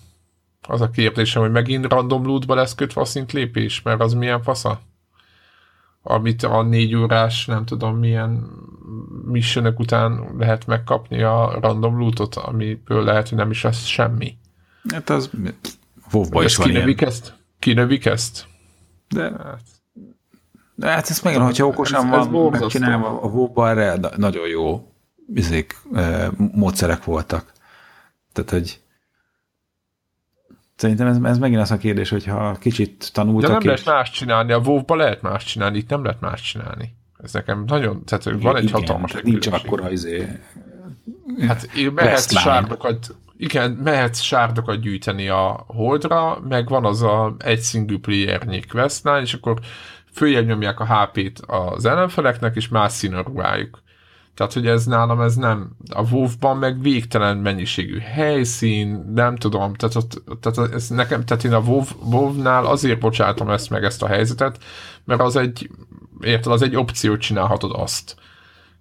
Az a kérdésem, hogy megint random lootba lesz kötve a szintlépés, mert az milyen fasza? Amit a négy órás, nem tudom milyen missionök után lehet megkapni a random lootot, amiből lehet, hogy nem is lesz semmi. Hát az wow is van kinövik ilyen. ezt? Kinövik ezt? De hát, de hát ezt meg, hogyha okosan ez, van ez megcsinálva, a wow erre nagyon jó izék, eh, módszerek voltak. Tehát, hogy Szerintem ez, ez megint az a kérdés, hogyha kicsit tanultak. De nem és... lehet más csinálni, a wow lehet más csinálni, itt nem lehet más csinálni. Ez nekem nagyon, tehát van Igen, egy hatalmas Nincs akkora izé... Hát mehetsz sárdokat, igen, mehetsz sárdokat gyűjteni a holdra, meg van az a egy single player questline, és akkor följebb nyomják a HP-t az ellenfeleknek, és más szín a ruhájuk. Tehát, hogy ez nálam ez nem, a WoW-ban meg végtelen mennyiségű helyszín, nem tudom, tehát, ott, tehát ez nekem, tehát én a WoW, WoW-nál azért bocsátom ezt meg ezt a helyzetet, mert az egy, érted, az egy opciót csinálhatod azt.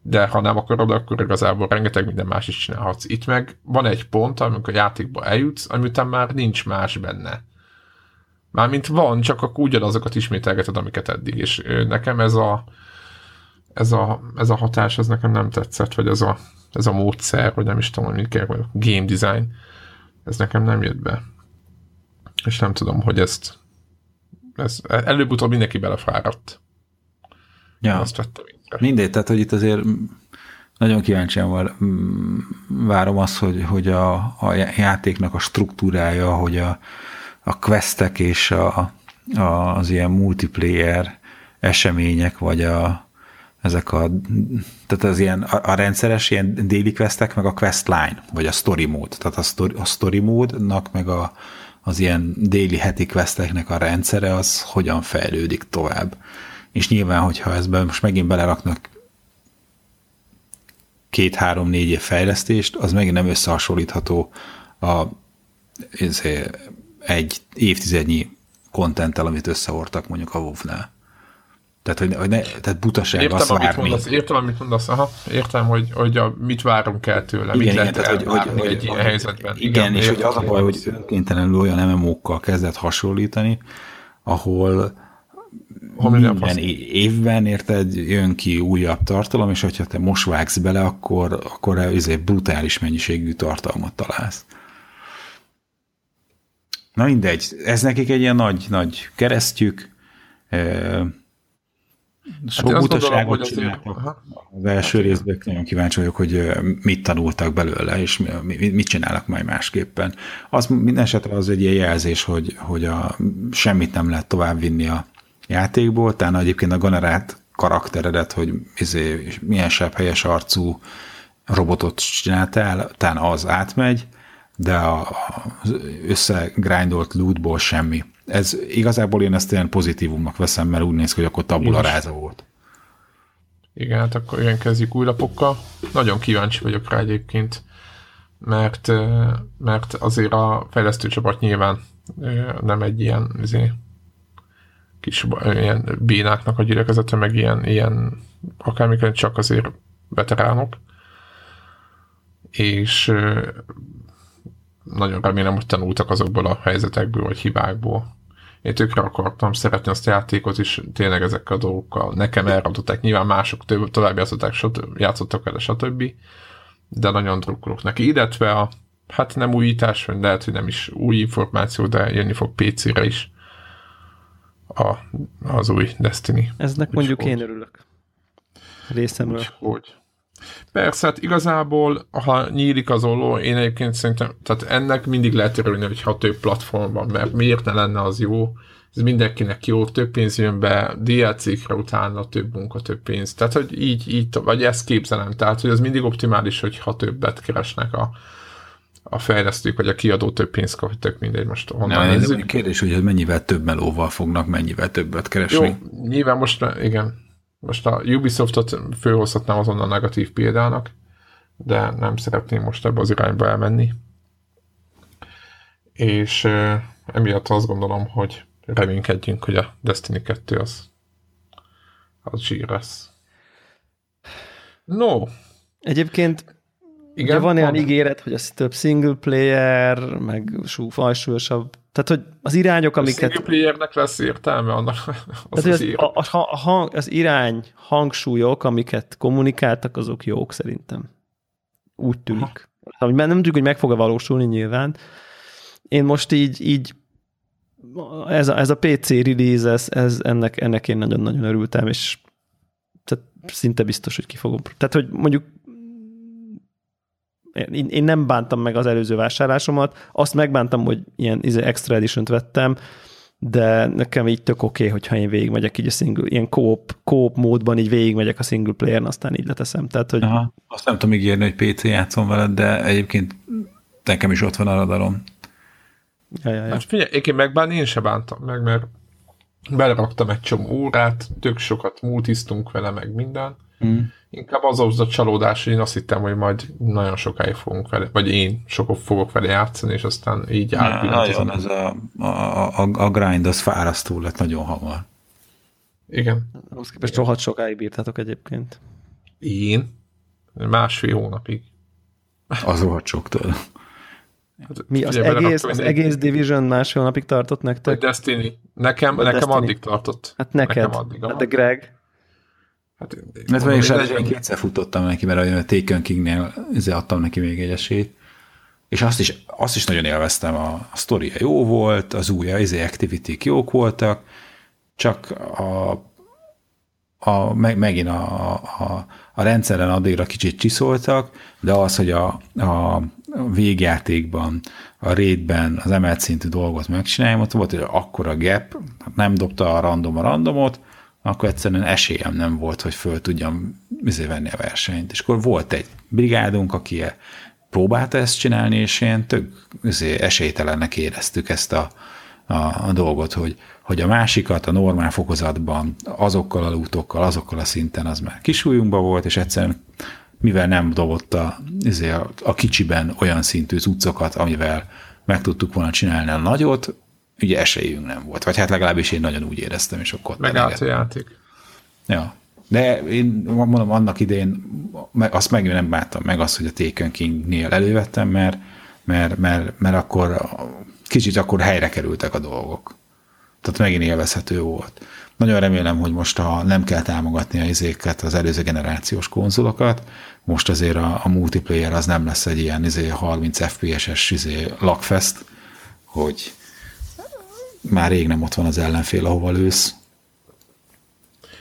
De ha nem akarod, akkor igazából rengeteg minden más is csinálhatsz. Itt meg van egy pont, amikor a játékba eljutsz, ami után már nincs más benne. Mármint van, csak akkor ugyanazokat ismételgeted, amiket eddig. És nekem ez a, ez a, ez a hatás, ez nekem nem tetszett, vagy ez a, ez a módszer, vagy nem is tudom, hogy mit kell, vagy game design, ez nekem nem jött be. És nem tudom, hogy ezt, ez előbb-utóbb mindenki belefáradt. Ja. Azt vettem észre. Mindegy, tehát hogy itt azért nagyon kíváncsian var, várom azt, hogy, hogy a, a játéknak a struktúrája, hogy a, a questek és a, a, az ilyen multiplayer események, vagy a, ezek a, tehát az ilyen, a, a rendszeres ilyen daily questek, meg a quest line, vagy a story mode. Tehát a story, a story módnak, meg a, az ilyen daily heti questeknek a rendszere, az hogyan fejlődik tovább. És nyilván, hogyha ezben most megint beleraknak két-három-négy év fejlesztést, az megint nem összehasonlítható a egy évtizednyi kontenttel, amit összehortak mondjuk a WoW-nál. Tehát, hogy, hogy ne, tehát butaság értem, azt amit várni. mondasz, értem, amit mondasz, aha, értem, hogy, hogy a, mit várunk el tőle, Igen, mit igen, tehát, hogy, hogy, hogy, egy ilyen hogy, helyzetben. Igen, és hogy értem, az a baj, hogy önkéntelenül olyan MMO-kkal kezdett hasonlítani, ahol Ahol minden fasz. évben érted, jön ki újabb tartalom, és hogyha te most vágsz bele, akkor, akkor ezért brutális mennyiségű tartalmat találsz. Na mindegy, ez nekik egy ilyen nagy, nagy keresztjük, sok én azt butaságot csináltak. aha. Az első részben nagyon kíváncsi vagyok, hogy mit tanultak belőle, és mi- mi- mit csinálnak majd másképpen. Az minden esetre az egy ilyen jelzés, hogy, hogy a, semmit nem lehet továbbvinni a játékból, tehát egyébként a generált karakteredet, hogy izé, milyen sebb helyes arcú robotot csináltál, talán az átmegy, de az összegrindolt lootból semmi. Ez igazából én ezt ilyen pozitívumnak veszem, mert úgy néz ki, hogy akkor tabula ráza volt. Igen, hát akkor igen, kezdjük új lapokkal. Nagyon kíváncsi vagyok rá egyébként, mert, mert azért a fejlesztő csapat nyilván nem egy ilyen izé, kis ilyen bénáknak a gyülekezete, meg ilyen, ilyen akármikor csak azért veteránok. És nagyon remélem, hogy tanultak azokból a helyzetekből, vagy hibákból. Én tökre akartam szeretni azt a játékot, és tényleg ezekkel a dolgokkal nekem elradották. Nyilván mások több, tovább játszották, stb. játszottak vele, stb. De nagyon drukkolok neki. Illetve a, hát nem újítás, vagy lehet, hogy nem is új információ, de jönni fog PC-re is a, az új Destiny. Eznek mondjuk Úgyhogy- én örülök. Részemről. Úgyhogy. Persze, hát igazából, ha nyílik az olló, én egyébként szerintem, tehát ennek mindig lehet örülni, hogyha több platform van, mert miért ne lenne az jó, ez mindenkinek jó, több pénz jön be, DLC-kre utána több munka, több pénz. Tehát, hogy így, így, vagy ezt képzelem. Tehát, hogy ez mindig optimális, hogyha többet keresnek a, a fejlesztők, vagy a kiadó több pénzt kap, tök mindegy most honnan Na, ez nézzük. egy kérdés, hogy mennyivel több melóval fognak mennyivel többet keresni. Jó, nyilván most, igen, most a Ubisoftot fölhozhatnám azonnal negatív példának, de nem szeretném most ebbe az irányba elmenni. És uh, emiatt azt gondolom, hogy reménykedjünk, hogy a Destiny 2 az, az zsír lesz. No, Egyébként igen, Ugye van olyan mondd. ígéret, hogy az több single player, meg sú, fajsúlyosabb. Tehát, hogy az irányok, A amiket... single playernek lesz értelme annak az, Tehát, az, az, a, a, a, hang, az irány, hangsúlyok, amiket kommunikáltak, azok jók szerintem. Úgy tűnik. Ami nem tudjuk, hogy meg fog-e valósulni nyilván. Én most így, így ez a, ez a PC release, ez, ez ennek, ennek én nagyon-nagyon örültem, és tehát szinte biztos, hogy ki fogom. Tehát, hogy mondjuk én, én nem bántam meg az előző vásárlásomat, azt megbántam, hogy ilyen izé, extra edition vettem, de nekem így tök oké, okay, hogyha én végigmegyek így a single, ilyen co-op, co-op módban így végigmegyek a single player aztán így leteszem. Tehát, hogy Aha. Azt nem tudom ígérni, hogy PC játszom veled, de egyébként nekem is ott van a radarom. ja, ja, ja. Hát figyelj, én megbánni én se bántam meg, mert beleraktam egy csomó órát, tök sokat multiztunk vele, meg minden. Hmm. Inkább az az a csalódás, hogy én azt hittem, hogy majd nagyon sokáig fogunk vele, vagy én sokat fogok vele játszani, és aztán így Na, átbillant nagyon, ez a, a, a, a grind az fárasztó lett nagyon hamar. Igen. Ahhoz képest rohadt sokáig bírtátok egyébként. Én? Másfél hónapig. Az rohadt sok tőle. Hát, Mi az egész, az egész Division másfél napig tartott A nektek? Destiny. Nekem, A nekem Destiny. addig tartott. Hát neked. Nekem addig. Hát de Greg, Hát, Mert mondom, én is egy- kétszer futottam neki, mert a Taken Kingnél izé adtam neki még egy esélyt. És azt is, azt is nagyon élveztem, a, a sztoria jó volt, az új izé activity jók voltak, csak a a, meg, megint a, a, a rendszeren addigra kicsit csiszoltak, de az, hogy a, a végjátékban, a raidben az emelt szintű dolgot megcsináljam, ott volt, hogy akkora gap, nem dobta a random a randomot, akkor egyszerűen esélyem nem volt, hogy föl tudjam izé venni a versenyt. És akkor volt egy brigádunk, aki próbálta ezt csinálni, és én tök izé, esélytelennek éreztük ezt a, a, a dolgot, hogy, hogy a másikat a normál fokozatban azokkal a lútokkal, azokkal a szinten az már kisújunkban volt, és egyszerűen mivel nem dobott a, izé, a kicsiben olyan szintű cuccokat, amivel meg tudtuk volna csinálni a nagyot, ugye esélyünk nem volt. Vagy hát legalábbis én nagyon úgy éreztem, és akkor Megállt a játék. Ja. De én mondom, annak idén azt meg nem bántam meg azt, hogy a Taken King-nél elővettem, mert, mert, mert, mert akkor kicsit akkor helyre kerültek a dolgok. Tehát megint élvezhető volt. Nagyon remélem, hogy most ha nem kell támogatni a izéket, az előző generációs konzolokat, most azért a, a multiplayer az nem lesz egy ilyen izé 30 FPS-es izé lakfest, hogy már rég nem ott van az ellenfél, ahova lősz,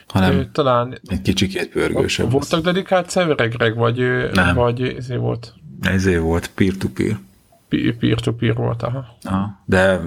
hanem ő, talán egy kicsikét pörgősebb. Voltak dedikált szerverek, vagy, nem. vagy ezért volt? Ezért volt, peer-to-peer. Peer-to-peer volt, aha. aha. De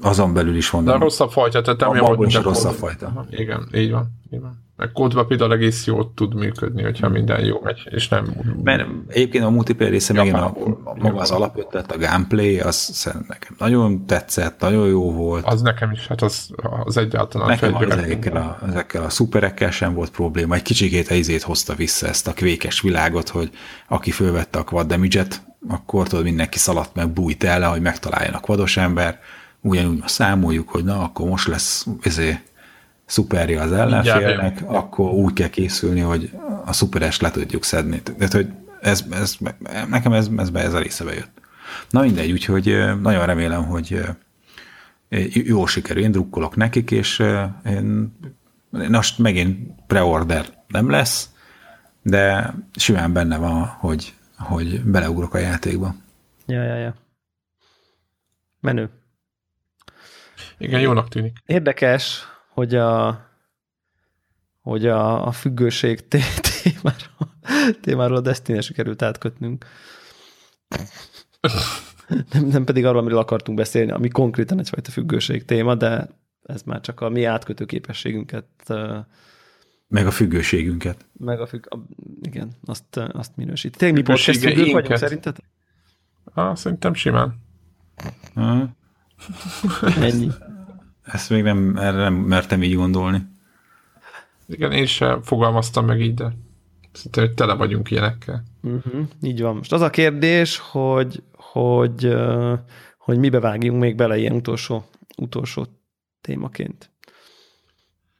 azon belül is van. De a rosszabb fajta, tehát nem volt, a rosszabb fajta. Aha, igen, így van. Így van. Meg kódban például egész jól tud működni, hogyha hmm. minden jó megy, és nem... Mert egyébként a multiplayer része megint a, a, maga az alapötlet, a gameplay, az nekem nagyon tetszett, nagyon jó volt. Az nekem is, hát az, az egyáltalán nekem az ezekkel a, ezekkel a szuperekkel sem volt probléma. Egy kicsikét a izét hozta vissza ezt a kvékes világot, hogy aki fölvette a quad damage-et, akkor tudod, mindenki szaladt meg, bújt el, hogy megtaláljanak vados ember, ugyanúgy számoljuk, hogy na, akkor most lesz ezért szuperje az ellenfélnek, akkor úgy kell készülni, hogy a szuperes le tudjuk szedni. Tehát, hogy ez, ez, nekem ez, ez, ez a része bejött. Na mindegy, úgyhogy nagyon remélem, hogy jól sikerül. Én drukkolok nekik, és én most megint preorder nem lesz, de simán benne van, hogy, hogy beleugrok a játékba. Ja, ja, ja. Menő. Igen, jónak tűnik. Érdekes, hogy a, hogy a, a függőség témáról, témáról a destiny sikerült átkötnünk. Nem, nem pedig arról, amiről akartunk beszélni, ami konkrétan egyfajta függőség téma, de ez már csak a mi átkötő képességünket meg a függőségünket. Meg a függ... A, igen, azt, azt minősít. Tényleg mi podcast függők vagyunk szerinted? Ah, szerintem simán. Ha. Ennyi. Ezt még nem, erre nem mertem így gondolni. Igen, én sem fogalmaztam meg így, de szinte, hogy tele vagyunk ilyenekkel. Uh-huh, így van. Most az a kérdés, hogy, hogy, hogy mibe vágjunk még bele ilyen utolsó, utolsó témaként.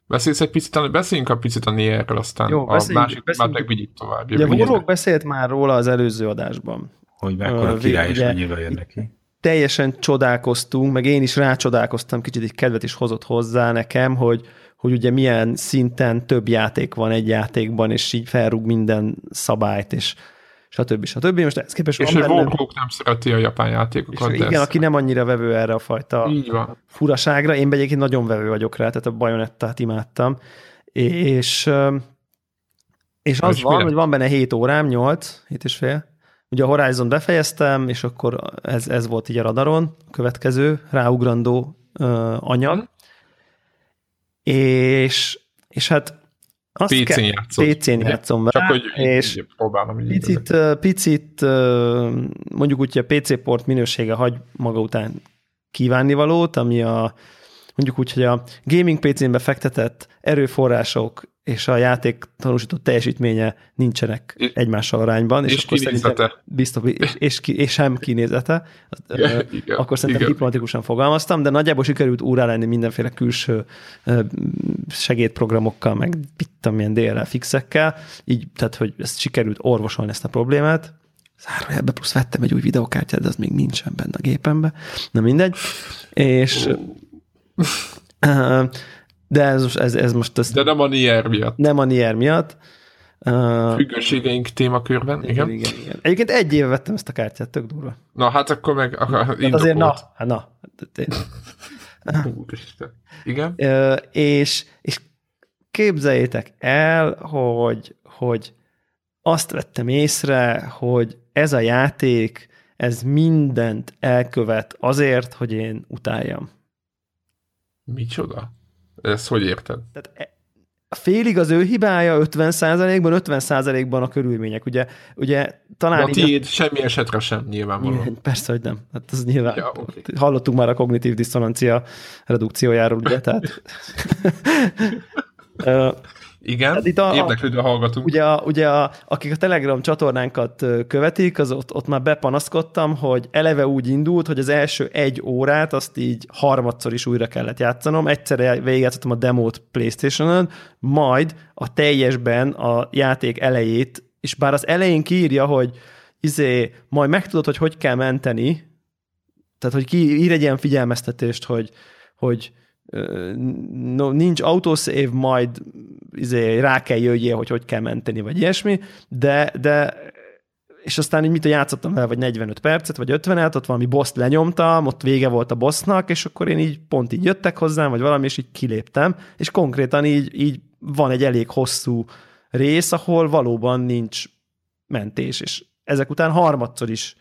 Beszélsz egy picit, beszéljünk a picit a Nierről, aztán Jó, a másik már meg vigyük tovább. Ugye Vorog beszélt már róla az előző adásban. Hogy mekkora uh, király és mennyire jön neki teljesen csodálkoztunk, meg én is rácsodálkoztam, kicsit egy kedvet is hozott hozzá nekem, hogy, hogy ugye milyen szinten több játék van egy játékban, és így felrúg minden szabályt, és stb. stb. Most ez képest és van benne... nem szereti a japán játékokat. És igen, aki nem annyira vevő erre a fajta furaságra, én egyébként nagyon vevő vagyok rá, tehát a bajonettát imádtam, és és az és van, hogy van benne 7 órám, 8, 7 és fél, Ugye a Horizon befejeztem, és akkor ez, ez volt így a radaron, a következő ráugrandó uh, anyag. És, és hát azt PC-n kell, játszom. PC-n játszom Csak hogy és próbálom. Picit, picit mondjuk úgy, a PC port minősége hagy maga után kívánnivalót, ami a mondjuk úgy, hogy a gaming PC-n befektetett erőforrások és a játék tanúsított teljesítménye nincsenek és, egymással arányban. És, és akkor kinézete. Biztos, és, és, ki, és sem kinézete. Igen, akkor szerintem igen. diplomatikusan fogalmaztam, de nagyjából sikerült úrá lenni mindenféle külső segédprogramokkal, meg pittam milyen DLL fixekkel, így, tehát, hogy ezt sikerült orvosolni ezt a problémát, zárójelbe plusz vettem egy új videokártyát, de az még nincsen benne a gépembe. Na mindegy. És de ez, ez, ez most... Ez De nem a Nier miatt. Nem a Nier miatt. Függőségeink témakörben, igen. igen. igen, igen. Egyébként egy éve vettem ezt a kártyát, tök durva. Na, hát akkor meg hát azért na, hát na. Úristen. Igen. Uh, és, és képzeljétek el, hogy, hogy azt vettem észre, hogy ez a játék, ez mindent elkövet azért, hogy én utáljam. Micsoda? Ezt hogy érted? Tehát e- félig az ő hibája, 50%-ban, 50%-ban a körülmények. Ugye, ugye talán... De a tiéd semmi esetre sem, nyilvánvalóan. Persze, hogy nem. Hát ez nyilván. Ja, okay. Hallottuk már a kognitív diszonancia redukciójáról, ugye? Tehát... Igen, hát itt a, érdeklődve hallgatunk. Ugye, a, ugye a, akik a Telegram csatornánkat követik, az ott, ott már bepanaszkodtam, hogy eleve úgy indult, hogy az első egy órát azt így harmadszor is újra kellett játszanom. Egyszerre végigjátszottam a demót Playstation-on, majd a teljesben a játék elejét, és bár az elején kiírja, hogy izé, majd megtudod, hogy hogy kell menteni, tehát, hogy ki ír egy ilyen figyelmeztetést, hogy, hogy no, nincs autosave, majd izé, rá kell jöjjél, hogy hogy kell menteni, vagy ilyesmi, de, de és aztán így mit játszottam vele, vagy 45 percet, vagy 50-et, ott valami boss lenyomtam, ott vége volt a bossnak, és akkor én így pont így jöttek hozzám, vagy valami, és így kiléptem, és konkrétan így, így van egy elég hosszú rész, ahol valóban nincs mentés, és ezek után harmadszor is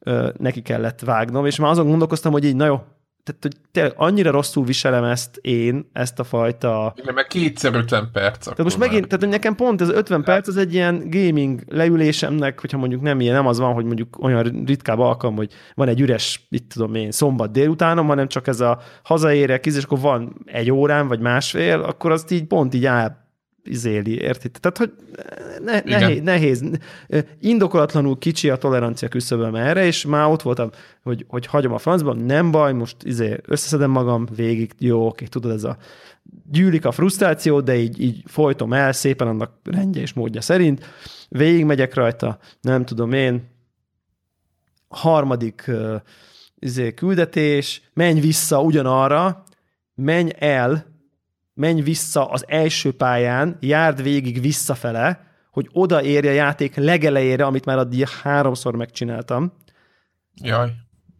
ö, neki kellett vágnom, és már azon gondolkoztam, hogy így, na jó, tehát, hogy tényleg annyira rosszul viselem ezt én, ezt a fajta... Igen, meg kétszer 50 perc. Tehát most megint, tehát nekem pont ez 50 perc az egy ilyen gaming leülésemnek, hogyha mondjuk nem ilyen, nem az van, hogy mondjuk olyan ritkább alkalom, hogy van egy üres, itt tudom én, szombat délutánom, hanem csak ez a hazaérek, és akkor van egy órám, vagy másfél, akkor azt így pont így áll izéli, érted? Tehát, hogy ne, nehéz, nehéz, indokolatlanul kicsi a tolerancia küszöböm erre, és már ott voltam, hogy, hogy hagyom a francban, nem baj, most izé összeszedem magam végig, jó, oké, tudod, ez a gyűlik a frusztráció, de így, így folytom el szépen annak rendje és módja szerint, végig megyek rajta, nem tudom én, harmadik uh, izé, küldetés, menj vissza ugyanarra, menj el menj vissza az első pályán, járd végig visszafele, hogy oda érje a játék legelejére, amit már addig háromszor megcsináltam. Jaj.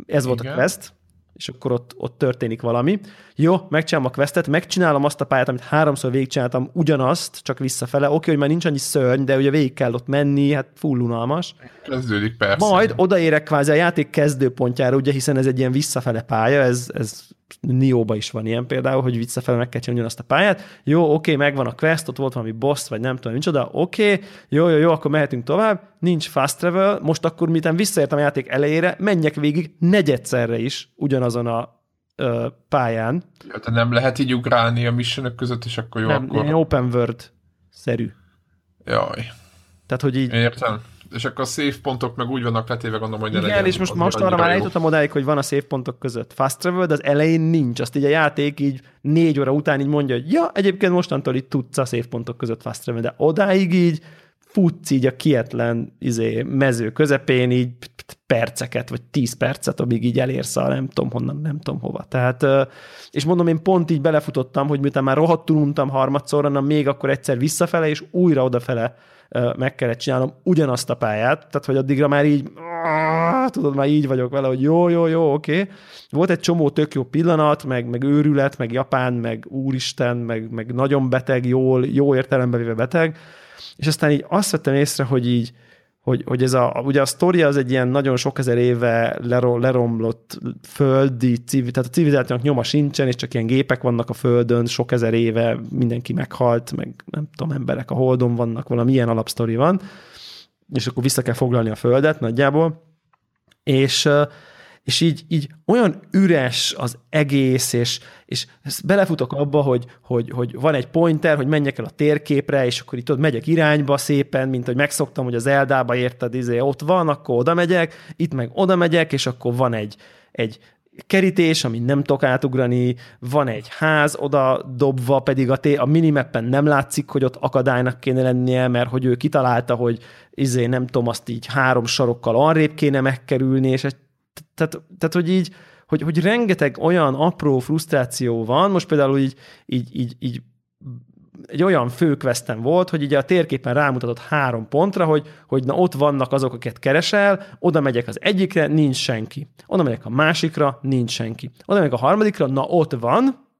Ez volt Igen. a quest, és akkor ott, ott történik valami. Jó, megcsinálom a questet, megcsinálom azt a pályát, amit háromszor végigcsináltam, ugyanazt, csak visszafele. Oké, hogy már nincs annyi szörny, de ugye végig kell ott menni, hát full unalmas. Kezdődik persze. Majd odaérek kvázi a játék kezdőpontjára, ugye, hiszen ez egy ilyen visszafele pálya, ez, ez Nióba is van ilyen például, hogy visszafelé meg kell csinálni azt a pályát. Jó, oké, megvan a quest, ott volt valami boss, vagy nem tudom, micsoda, oké, jó, jó, jó, akkor mehetünk tovább, nincs fast travel, most akkor miután visszaértem a játék elejére, menjek végig negyedszerre is ugyanazon a ö, pályán. Ja, de nem lehet így ugrálni a missionök között, és akkor jó, nem, akkor... open world-szerű. Jaj. Tehát, hogy így... Értem és akkor a save pontok meg úgy vannak letéve, gondolom, hogy ne Igen, legyen, és most, most arra már eljutottam odáig, hogy van a save pontok között fast travel, de az elején nincs. Azt így a játék így négy óra után így mondja, hogy ja, egyébként mostantól itt tudsz a save pontok között fast travel, de odáig így futsz így a kietlen izé, mező közepén így perceket, vagy tíz percet, amíg így elérsz a nem tudom honnan, nem tudom hova. Tehát, és mondom, én pont így belefutottam, hogy miután már rohadtul untam harmadszor, hanem még akkor egyszer visszafele, és újra odafele meg kellett csinálnom ugyanazt a pályát, tehát hogy addigra már így, tudod, már így vagyok vele, hogy jó, jó, jó, oké. Volt egy csomó tök jó pillanat, meg, meg őrület, meg Japán, meg úristen, meg, meg nagyon beteg, jól, jó értelembe véve beteg, és aztán így azt vettem észre, hogy így, hogy, hogy ez a, ugye a sztoria az egy ilyen nagyon sok ezer éve leromlott földi, civil, tehát a civilizációnak nyoma sincsen, és csak ilyen gépek vannak a földön, sok ezer éve mindenki meghalt, meg nem tudom, emberek a holdon vannak, valami ilyen alapsztori van, és akkor vissza kell foglalni a földet nagyjából, és és így, így olyan üres az egész, és, és belefutok abba, hogy, hogy, hogy van egy pointer, hogy menjek el a térképre, és akkor itt ott megyek irányba szépen, mint hogy megszoktam, hogy az Eldába érted, izé, ott van, akkor oda megyek, itt meg oda megyek, és akkor van egy, egy kerítés, amit nem tudok átugrani, van egy ház oda dobva, pedig a, té- a minimappen nem látszik, hogy ott akadálynak kéne lennie, mert hogy ő kitalálta, hogy izé nem tudom, azt így három sarokkal arrébb kéne megkerülni, és egy tehát, tehát hogy így, hogy, hogy rengeteg olyan apró frusztráció van, most például így, így, így, így egy olyan főkvesztem volt, hogy ugye a térképen rámutatott három pontra, hogy, hogy na ott vannak azok, akiket keresel, oda megyek az egyikre, nincs senki. Oda megyek a másikra, nincs senki. Oda megyek a harmadikra, na ott van,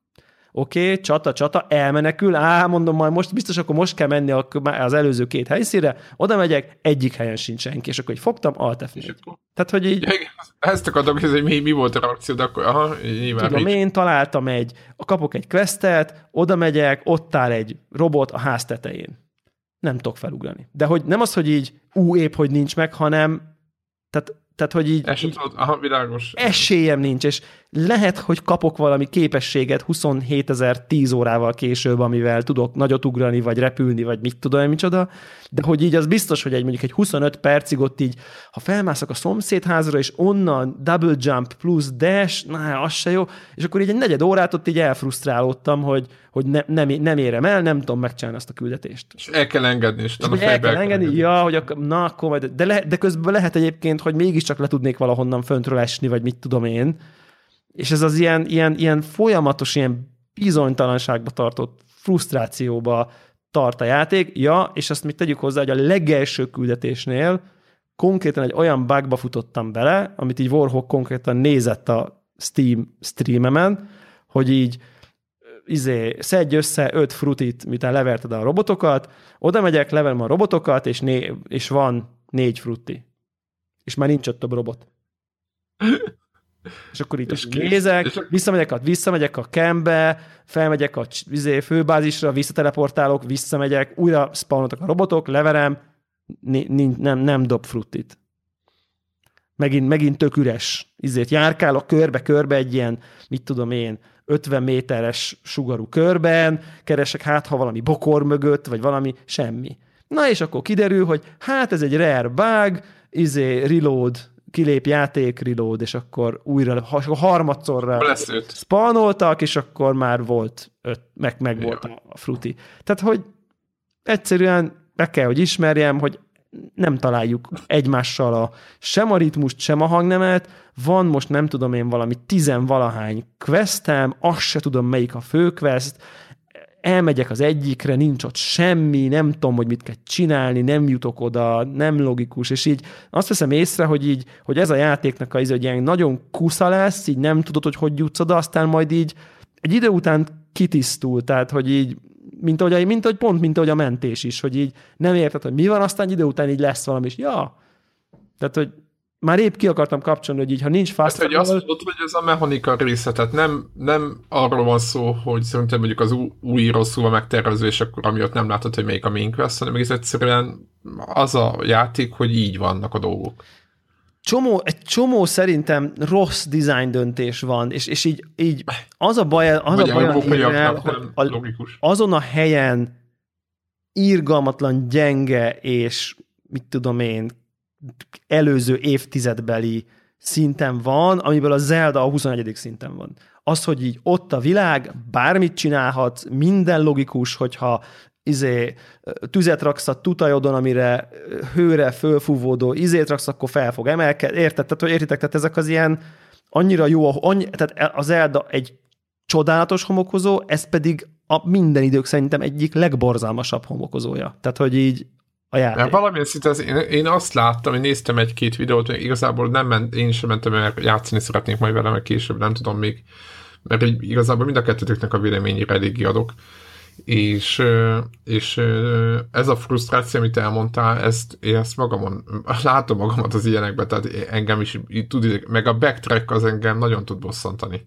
Oké, okay, csata, csata, elmenekül, á, mondom, majd most biztos, akkor most kell menni az előző két helyszínre, oda megyek, egyik helyen sincs senki, és akkor így fogtam, alt f Tehát, hogy így... Ezt akartam hogy mi, mi volt a reakció, de akkor? Aha, nyilván Tudom, én találtam egy, kapok egy questet, oda megyek, ott áll egy robot a ház tetején. Nem tudok felugrani. De hogy nem az, hogy így, ú, épp, hogy nincs meg, hanem tehát tehát, hogy így, így aha, világos. esélyem nincs, és lehet, hogy kapok valami képességet 27 ezer 10 órával később, amivel tudok nagyot ugrani, vagy repülni, vagy mit tudom, micsoda, de hogy így az biztos, hogy egy mondjuk egy 25 percig ott így, ha felmászok a szomszédházra, és onnan double jump plusz dash, na, az se jó, és akkor így egy negyed órát ott így elfrusztrálódtam, hogy, hogy ne, nem, nem érem el, nem tudom megcsinálni azt a küldetést. És el kell engedni, és, és el kell engedni, ja, hogy akkor, na akkor majd, de, le, de közben lehet egyébként, hogy mégiscsak le tudnék valahonnan föntről esni, vagy mit tudom én, és ez az ilyen, ilyen, ilyen folyamatos, ilyen bizonytalanságba tartott frusztrációba tart a játék. Ja, és azt még tegyük hozzá, hogy a legelső küldetésnél konkrétan egy olyan bugba futottam bele, amit így Warhawk konkrétan nézett a Steam streamemen, hogy így izé, szedj össze öt frutit, miután leverted a robotokat, oda megyek, leverem a robotokat, és, né- és van négy frutti. És már nincs ott több robot. És akkor itt és nézek, és visszamegyek a, visszamegyek a campbe, felmegyek a vizé, főbázisra, visszateleportálok, visszamegyek, újra spawnoltak a robotok, leverem, nem, nem dob fruttit. Megint, megint tök üres. Izét járkálok körbe-körbe egy ilyen, mit tudom én, 50 méteres sugarú körben, keresek hát, ha valami bokor mögött, vagy valami, semmi. Na és akkor kiderül, hogy hát ez egy rare bug, izé, reload kilép játék, reload, és akkor újra, ha harmadszorra spanoltak, és akkor már volt öt, meg, meg volt a, fruti. Tehát, hogy egyszerűen meg kell, hogy ismerjem, hogy nem találjuk egymással a, sem a ritmust, sem a hangnemet. Van most nem tudom én valami tizenvalahány questem, azt se tudom melyik a fő quest, elmegyek az egyikre, nincs ott semmi, nem tudom, hogy mit kell csinálni, nem jutok oda, nem logikus, és így azt veszem észre, hogy így, hogy ez a játéknak a izé, hogy ilyen nagyon kusza lesz, így nem tudod, hogy hogy jutsz oda, aztán majd így egy idő után kitisztul, tehát hogy így mint ahogy, mint ahogy pont, mint ahogy a mentés is, hogy így nem érted, hogy mi van, aztán idő után így lesz valami, és ja. Tehát, hogy már épp ki akartam kapcsolni, hogy így, ha nincs fast hát, hogy azt mondod, hogy ez a mechanika része, tehát nem, nem arról van szó, hogy szerintem mondjuk az új rosszul van megtervezve, és akkor amiatt nem látod, hogy melyik a main quest, hanem egész egyszerűen az a játék, hogy így vannak a dolgok. Csomó, egy csomó szerintem rossz design döntés van, és, és így, így az a baj, az Vagy a baj, a, a, logikus. azon a helyen írgalmatlan, gyenge, és mit tudom én, előző évtizedbeli szinten van, amiből a Zelda a 21. szinten van. Az, hogy így ott a világ, bármit csinálhat, minden logikus, hogyha izé, tüzet raksz a tutajodon, amire hőre fölfúvódó izét raksz, akkor fel fog emelkedni. Érted? Tehát, hogy értitek? Tehát ezek az ilyen annyira jó, annyi, tehát az Zelda egy csodálatos homokozó, ez pedig a minden idők szerintem egyik legborzalmasabb homokozója. Tehát, hogy így a játék. Mert valamilyen szinte az, én, én, azt láttam, én néztem egy-két videót, hogy igazából nem ment, én sem mentem, mert játszani szeretnék majd vele, meg később, nem tudom még, mert igazából mind a kettőtöknek a véleményére eléggé adok. És, és ez a frusztráció, amit elmondtál, ezt, én ezt magamon, látom magamat az ilyenekben, tehát engem is tud, meg a backtrack az engem nagyon tud bosszantani.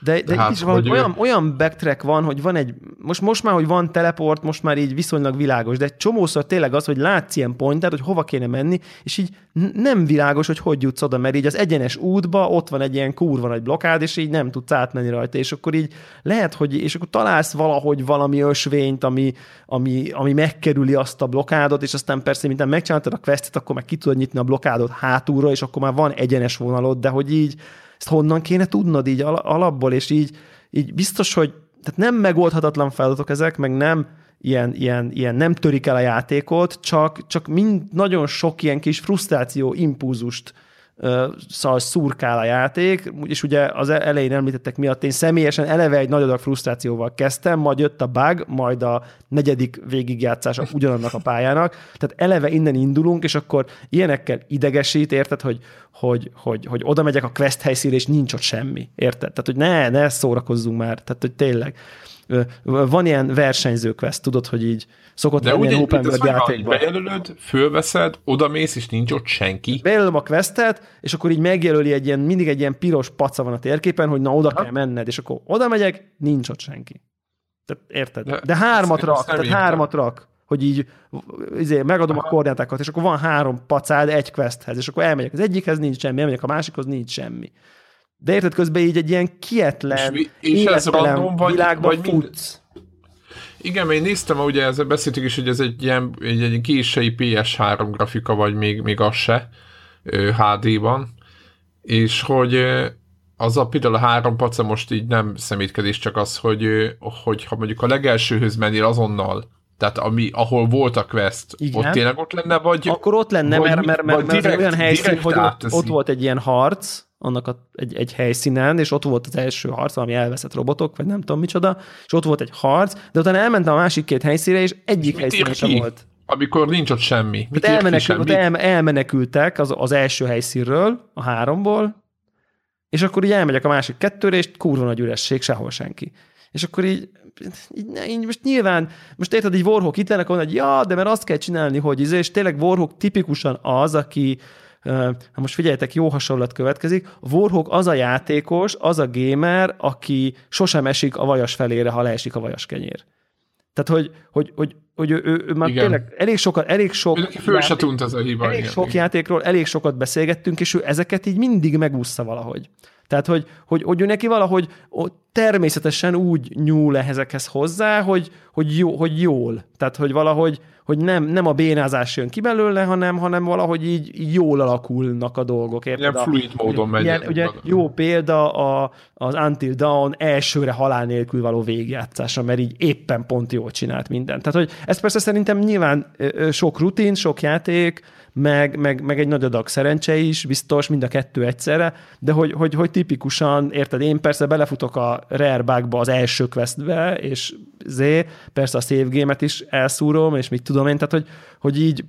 De, de hát, is van, hogy olyan, olyan backtrack van, hogy van egy, most, most már, hogy van teleport, most már így viszonylag világos, de egy csomószor tényleg az, hogy látsz ilyen pontert, hogy hova kéne menni, és így nem világos, hogy hogy jutsz oda, mert így az egyenes útba ott van egy ilyen kurva nagy blokád, és így nem tudsz átmenni rajta, és akkor így lehet, hogy, és akkor találsz valahogy valami ösvényt, ami, ami, ami megkerüli azt a blokádot, és aztán persze, mint megcsináltad a questet, akkor meg ki tudod nyitni a blokádot hátulra, és akkor már van egyenes vonalod, de hogy így ezt honnan kéne tudnod így alapból, és így, így biztos, hogy tehát nem megoldhatatlan feladatok ezek, meg nem ilyen, ilyen, ilyen nem törik el a játékot, csak, csak mind nagyon sok ilyen kis frusztráció, impulzust szóval szurkál a játék, és ugye az elején említettek miatt én személyesen eleve egy nagy adag frusztrációval kezdtem, majd jött a bug, majd a negyedik végigjátszása ugyanannak a pályának, tehát eleve innen indulunk, és akkor ilyenekkel idegesít, érted, hogy, hogy, hogy, hogy oda megyek a quest helyszínre, és nincs ott semmi, érted? Tehát, hogy ne, ne szórakozzunk már, tehát, hogy tényleg van ilyen versenyző quest, tudod, hogy így szokott De lenni ilyen open world játékban. Bejelölöd, fölveszed, odamész, és nincs ott senki. Bejelölöm a questet, és akkor így megjelöli egy ilyen, mindig egy ilyen piros paca van a térképen, hogy na oda ha? kell menned, és akkor oda megyek, nincs ott senki. Tehát érted? De, De hármat rak, tehát hármat rak hogy így izé, megadom Aha. a koordinátákat, és akkor van három pacád egy questhez, és akkor elmegyek az egyikhez, nincs semmi, elmegyek a másikhoz, nincs semmi. De érted, közben így egy ilyen kietlen, és, és ez random, vagy, világban vagy futsz. Igen, mert én néztem, ugye ezzel beszéltük is, hogy ez egy ilyen, egy, egy késői PS3 grafika, vagy még, még az se HD-ban, és hogy az a például a három paca most így nem szemétkedés, csak az, hogy, hogy ha mondjuk a legelsőhöz mennél azonnal, tehát ami, ahol volt a quest, Igen. ott tényleg ott lenne, vagy... Akkor ott lenne, vagy, mert, mert, mert, mert direkt, olyan helyszín, hogy ott, ott volt egy ilyen harc, annak a, egy, egy helyszínen, és ott volt az első harc, valami elveszett robotok, vagy nem tudom micsoda, és ott volt egy harc, de utána elmentem a másik két helyszínre, és egyik helyszínen sem volt. Amikor nincs ott semmi. Mit elmenekül, ott el, elmenekültek az, az első helyszínről, a háromból, és akkor így elmegyek a másik kettőre, és kurva nagy üresség, sehol senki. És akkor így, így, így most nyilván, most érted, egy Warhawk itt lenne, hogy ja, de mert azt kell csinálni, hogy izé, és tényleg Warhawk tipikusan az, aki, ha most figyeljetek, jó hasonlat következik, Warhawk az a játékos, az a gamer, aki sosem esik a vajas felére, ha leesik a vajas kenyér. Tehát, hogy, hogy, hogy, hogy ő, ő, ő már igen. tényleg elég sokat, elég sok... Ő föl játék, se tunt ez a hiba. Elég igen, sok játékról elég sokat beszélgettünk, és ő ezeket így mindig megúszta valahogy. Tehát, hogy, hogy, hogy ő neki valahogy természetesen úgy nyúl ezekhez hozzá, hogy, hogy, jó, hogy jól. Tehát, hogy valahogy hogy nem, nem a bénázás jön ki belőle, hanem, hanem valahogy így, így jól alakulnak a dolgok. Érted? Ilyen fluid módon megy. Ilyen, ugye jó példa a, az Until Dawn elsőre halál nélkül való végigjátszása, mert így éppen pont jól csinált mindent. Tehát, hogy ez persze szerintem nyilván sok rutin, sok játék, meg, meg, meg egy nagy adag szerencse is, biztos, mind a kettő egyszerre, de hogy, hogy, hogy tipikusan, érted, én persze belefutok a Rare Bugba az első questbe, és Z, persze a save game-et is elszúrom, és mit tudom én, tehát hogy, hogy így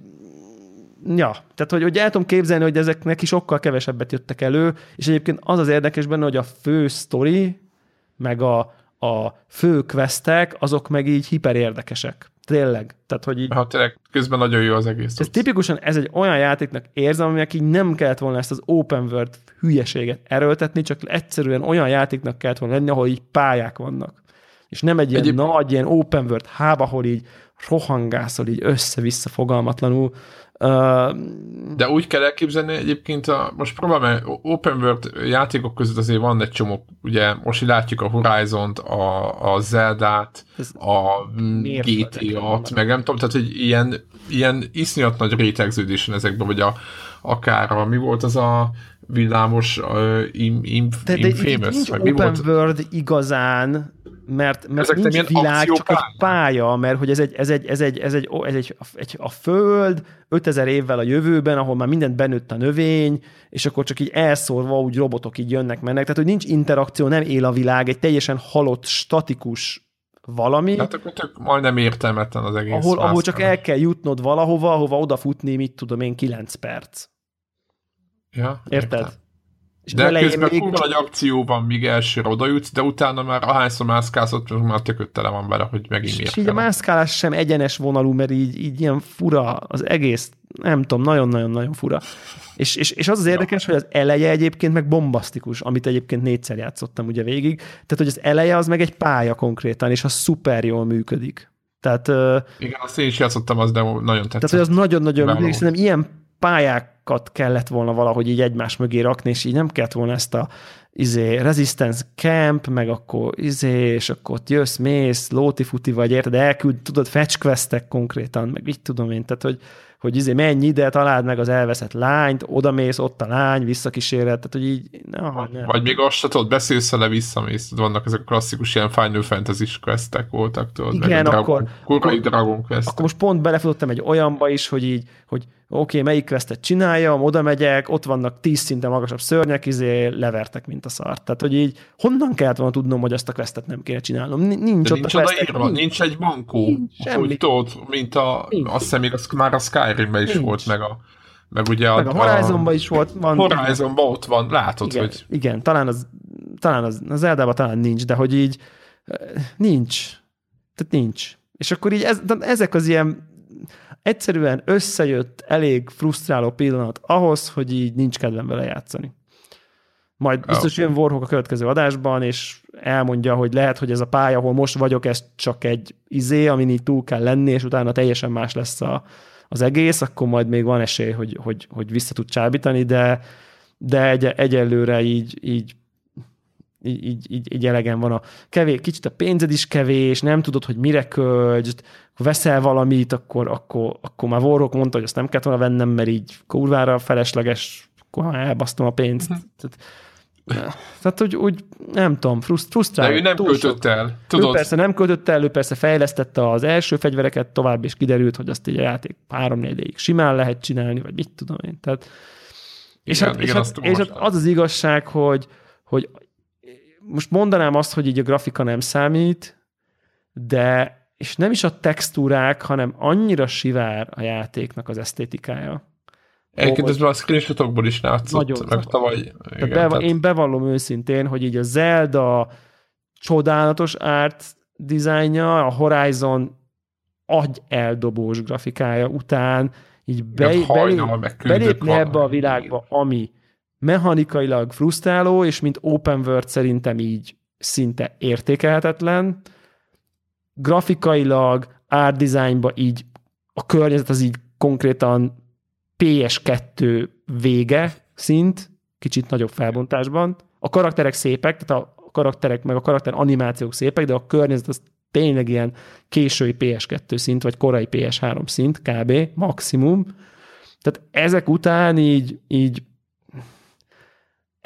Ja, tehát hogy, hogy el tudom képzelni, hogy ezeknek is sokkal kevesebbet jöttek elő, és egyébként az az érdekes benne, hogy a fő sztori, meg a, a fő questek, azok meg így hiper érdekesek. Tényleg. Tehát, hogy így... Ha tényleg, közben nagyon jó az egész. Ez tipikusan ez egy olyan játéknak érzem, aminek így nem kellett volna ezt az open world hülyeséget erőltetni, csak egyszerűen olyan játéknak kellett volna lenni, ahol így pályák vannak. És nem egy ilyen Egyéb... nagy, ilyen open world hába, ahol így rohangászol így össze-vissza fogalmatlanul, de úgy kell elképzelni egyébként, a, most próbálom, open world játékok között azért van egy csomó, ugye most látjuk a Horizon-t, a, a Zelda-t, a GTA-t, meg nem tudom, tehát hogy ilyen, ilyen iszonyat nagy rétegződés ezekben, vagy a, akár a, mi volt az a villámos uh, im, im, de, de infamous, nincs open mi volt? world igazán, mert, mert Ezek nincs világ, csak egy pálya, mert hogy ez egy, ez egy, ez egy, ez egy, ez egy, egy, a föld 5000 évvel a jövőben, ahol már mindent benőtt a növény, és akkor csak így elszórva úgy robotok így jönnek, mennek. Tehát, hogy nincs interakció, nem él a világ, egy teljesen halott, statikus valami. Hát akkor tök majdnem értelmetlen az egész. Ahol, ahol csak el kell jutnod valahova, ahova odafutni, mit tudom én, 9 perc. Ja, Érted? Értem. És de közben még... nagy akció van, míg elsőre oda jutsz, de utána már ahányszor mászkálsz, ott már tököt tele van vele, hogy megint És így a mászkálás sem egyenes vonalú, mert így, így ilyen fura az egész, nem tudom, nagyon-nagyon-nagyon fura. És, és, és az az érdekes, ja. hogy az eleje egyébként meg bombasztikus, amit egyébként négyszer játszottam ugye végig. Tehát, hogy az eleje az meg egy pálya konkrétan, és az szuper jól működik. Tehát, Igen, azt én is játszottam, az de nagyon tetszett. Tehát, hogy az nagyon-nagyon működik, szerintem ilyen pályákat kellett volna valahogy így egymás mögé rakni, és így nem kellett volna ezt a izé, Resistance Camp, meg akkor izé, és akkor ott jössz, mész, lóti-futi vagy, érted, elküld, tudod, fetch konkrétan, meg így tudom én, tehát, hogy hogy izé menj ide, találd meg az elveszett lányt, oda mész, ott a lány, visszakíséred, tehát hogy így... No, vagy, nem. vagy még azt se tudod, beszélsz vele, visszamész, vannak ezek a klasszikus ilyen Final Fantasy questek voltak, tudod, Igen, meg akkor, Dragon, akkor, Dragon Quest. Akkor most pont belefutottam egy olyanba is, hogy így, hogy okay, melyik questet csináljam, oda megyek, ott vannak tíz szinten magasabb szörnyek, izé levertek, mint a szart. Tehát, hogy így honnan kellett volna tudnom, hogy azt a questet nem kéne csinálnom. Nincs, ott nincs a questek, nincs, nincs egy bankó, nincs semmi. hogy tudod, mint a, nincs. azt hiszem még az, már a Skyrimben is nincs. volt, meg a meg ugye meg a, a Horizonban is volt. Van, Horizonban ott van, látod, igen, hogy... Igen, talán az, talán az, az Eldában talán nincs, de hogy így nincs. Tehát nincs. És akkor így ez, ezek az ilyen egyszerűen összejött elég frusztráló pillanat ahhoz, hogy így nincs kedvem vele játszani. Majd biztos jön Warhawk a következő adásban, és elmondja, hogy lehet, hogy ez a pálya, ahol most vagyok, ez csak egy izé, amin így túl kell lenni, és utána teljesen más lesz a, az egész, akkor majd még van esély, hogy, hogy, hogy vissza tud csábítani, de, de egy, egyelőre így, így így, így, így, így elegen van a kevés, kicsit a pénzed is kevés, nem tudod, hogy mire költsd, veszel valamit, akkor, akkor, akkor már Warrock mondta, hogy azt nem kellett volna vennem, mert így kurvára felesleges, akkor elbasztom a pénzt. Mhm. Tehát, tehát hogy úgy, nem tudom, frusztráló. De ő nem költött el. Tudod? Ő persze nem költött el, ő persze fejlesztette az első fegyvereket tovább, és kiderült, hogy azt így a játék három négy simán lehet csinálni, vagy mit tudom én. Tehát, és, igen, hát, igen, és, hát, és hát az az igazság, hogy, hogy most mondanám azt, hogy így a grafika nem számít, de és nem is a textúrák, hanem annyira sivár a játéknak az esztétikája. Egyébként ez a screenshotokból is látszott, nagyon meg tavaly. Igen, tehát be, tehát... Én bevallom őszintén, hogy így a Zelda csodálatos art dizájnja, a Horizon agy eldobós grafikája után így be, belép, belépni ebbe a világba, ami mechanikailag frusztráló, és mint open world szerintem így szinte értékelhetetlen, grafikailag, art designba így a környezet az így konkrétan PS2 vége szint, kicsit nagyobb felbontásban. A karakterek szépek, tehát a karakterek, meg a karakter animációk szépek, de a környezet az tényleg ilyen késői PS2 szint, vagy korai PS3 szint, kb. maximum. Tehát ezek után így, így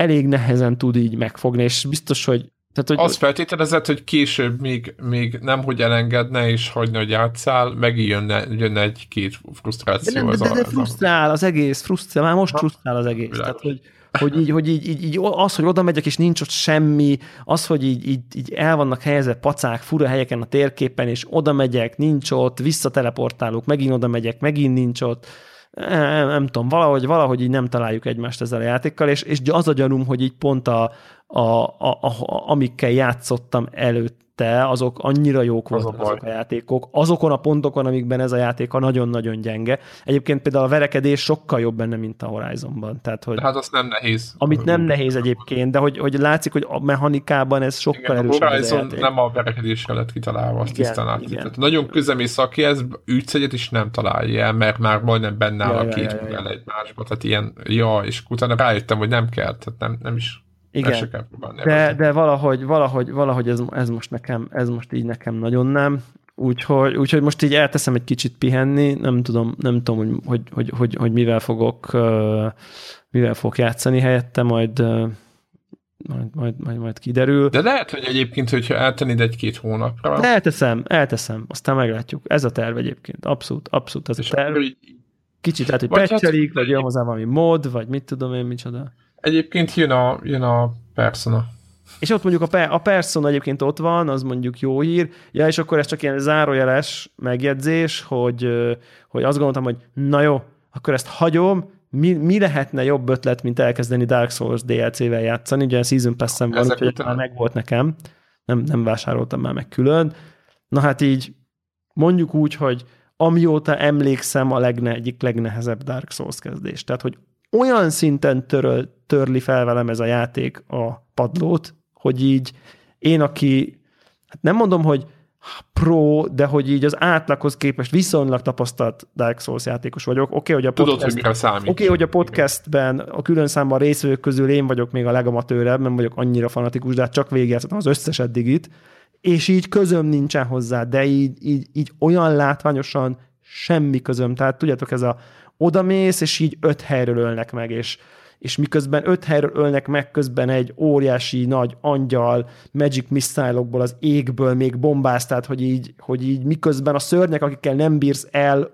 elég nehezen tud így megfogni, és biztos, hogy tehát, hogy Azt feltételezett, hogy később még, még nem, hogy elengedne és hagyna, hogy játszál, megint jönne, jönne egy-két frusztráció. De, nem, de, de, de frusztrál az egész, frusztrál, már most frusztrál az egész. Tehát, hogy, hogy így, hogy így, így, így, az, hogy oda megyek, és nincs ott semmi, az, hogy így, így, így el vannak helyezve pacák fura helyeken a térképen, és oda megyek, nincs ott, visszateleportálok, megint oda megyek, megint nincs ott, nem, nem tudom, valahogy, valahogy így nem találjuk egymást ezzel a játékkal, és, és az a gyanúm, hogy így pont a, a, a, a, amikkel játszottam előtt, előtte, azok annyira jók voltak az azok a játékok, azokon a pontokon, amikben ez a játék a nagyon-nagyon gyenge. Egyébként például a verekedés sokkal jobb benne, mint a Horizonban. Tehát, hogy hát az nem nehéz. Amit nem nehéz egyébként, de hogy, hogy látszik, hogy a mechanikában ez sokkal erősebb. A Horizon nem a verekedésre lett kitalálva, azt igen, tisztán. Tehát nagyon közemész, aki ez ütsz egyet is nem találja el, mert már majdnem benne áll ja, a két ja, ja, ja. egymásba. Tehát ilyen, ja, és utána rájöttem, hogy nem kell, tehát nem, nem is igen, de, de valahogy, valahogy, valahogy ez, ez, most nekem, ez most így nekem nagyon nem. Úgyhogy, úgyhogy most így elteszem egy kicsit pihenni, nem tudom, nem tudom hogy, hogy, hogy, hogy, hogy mivel fogok mivel fogok játszani helyette, majd majd, majd, majd, majd kiderül. De lehet, hogy egyébként, hogyha eltennéd egy-két hónapra. De elteszem, elteszem, aztán meglátjuk. Ez a terv egyébként, abszolút, abszolút ez a terv. Kicsit lehet, hogy pecselik, hát, vagy jön hozzá valami mod, vagy mit tudom én, micsoda. Egyébként jön a, jön a Persona. És ott mondjuk a, pe- a Persona egyébként ott van, az mondjuk jó hír. Ja, és akkor ez csak ilyen zárójeles megjegyzés, hogy, hogy azt gondoltam, hogy na jó, akkor ezt hagyom, mi, mi lehetne jobb ötlet, mint elkezdeni Dark Souls DLC-vel játszani, ugye a Season pass van, úgyhogy után... már megvolt nekem, nem, nem vásároltam már meg külön. Na hát így mondjuk úgy, hogy amióta emlékszem a legne, egyik legnehezebb Dark Souls kezdés. Tehát, hogy olyan szinten töröl, törli fel velem ez a játék a padlót, hogy így én, aki, hát nem mondom, hogy pro, de hogy így az átlaghoz képest viszonylag tapasztalt Dark Souls játékos vagyok. Oké, okay, hogy a podcast, Tudod, hogy mire számít. Oké, okay, hogy a podcastben a külön számban részvevők közül én vagyok még a legamatőrebb, nem vagyok annyira fanatikus, de hát csak végigjátszottam az összes eddigit, és így közöm nincsen hozzá, de így, így, így olyan látványosan semmi közöm. Tehát tudjátok, ez a oda mész, és így öt helyről ölnek meg, és, és miközben öt helyről ölnek meg, közben egy óriási nagy angyal Magic missile az égből még bombáz, tehát hogy így, hogy így miközben a szörnyek, akikkel nem bírsz el,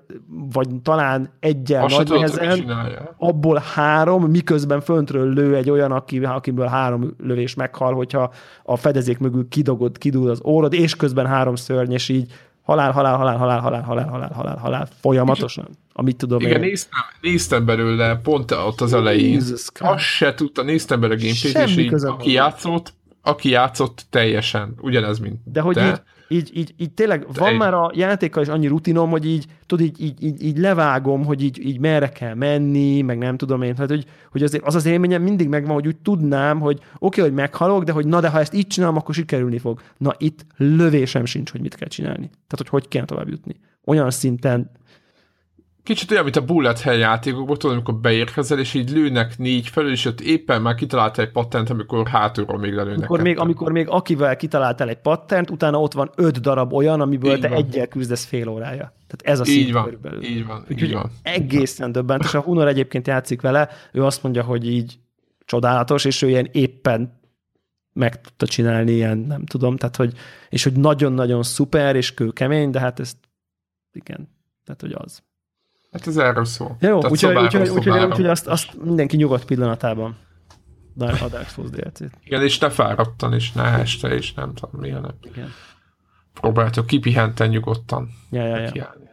vagy talán egyel Azt nagy tudod, nehezen, abból három, miközben föntről lő egy olyan, aki, akiből három lövés meghal, hogyha a fedezék mögül kidogod, kidúl az órod, és közben három szörny, és így halál, halál, halál, halál, halál, halál, halál, halál, halál, folyamatosan. Amit tudom Igen, én. néztem, néztem belőle pont ott az elején. Jesus. Azt se tudta, néztem belőle a gameplayt, és így, aki játszott, aki játszott teljesen ugyanez, mint De hogy te. így, így, így, így tényleg van egy- már a játékkal is annyi rutinom, hogy így, tudod, így, így, így, így levágom, hogy így, így merre kell menni, meg nem tudom én, tehát hogy, hogy azért, az az élményem mindig megvan, hogy úgy tudnám, hogy oké, okay, hogy meghalok, de hogy na, de ha ezt így csinálom, akkor sikerülni fog. Na, itt lövésem sincs, hogy mit kell csinálni. Tehát, hogy hogy kell tovább jutni. Olyan szinten Kicsit olyan, mint a bullet hell játékokban, tudod, amikor beérkezel, és így lőnek négy felül, és ott éppen már kitalálta egy patent, amikor hátulról még lelőnek. amikor még, amikor még akivel kitaláltál egy patternt, utána ott van öt darab olyan, amiből Így te van. egyel küzdesz fél órája. Tehát ez a Így szint van, körülbelül. így van, Úgyhogy így van. egészen döbbent, és a Hunor egyébként játszik vele, ő azt mondja, hogy így csodálatos, és ő ilyen éppen meg tudta csinálni, ilyen nem tudom, tehát hogy, és hogy nagyon-nagyon szuper, és kőkemény, de hát ezt igen, tehát hogy az. Hát ez erről szól. Ja, jó, úgyhogy, szobáról úgyhogy, úgyhogy, szobára. úgyhogy azt, azt mindenki nyugodt pillanatában a Dark Souls DLC-t. Igen, és ne fáradtan, és ne este, és nem tudom, milyen nem. Igen. Próbáltok kipihenten nyugodtan Ja, ja, ja. kiállni.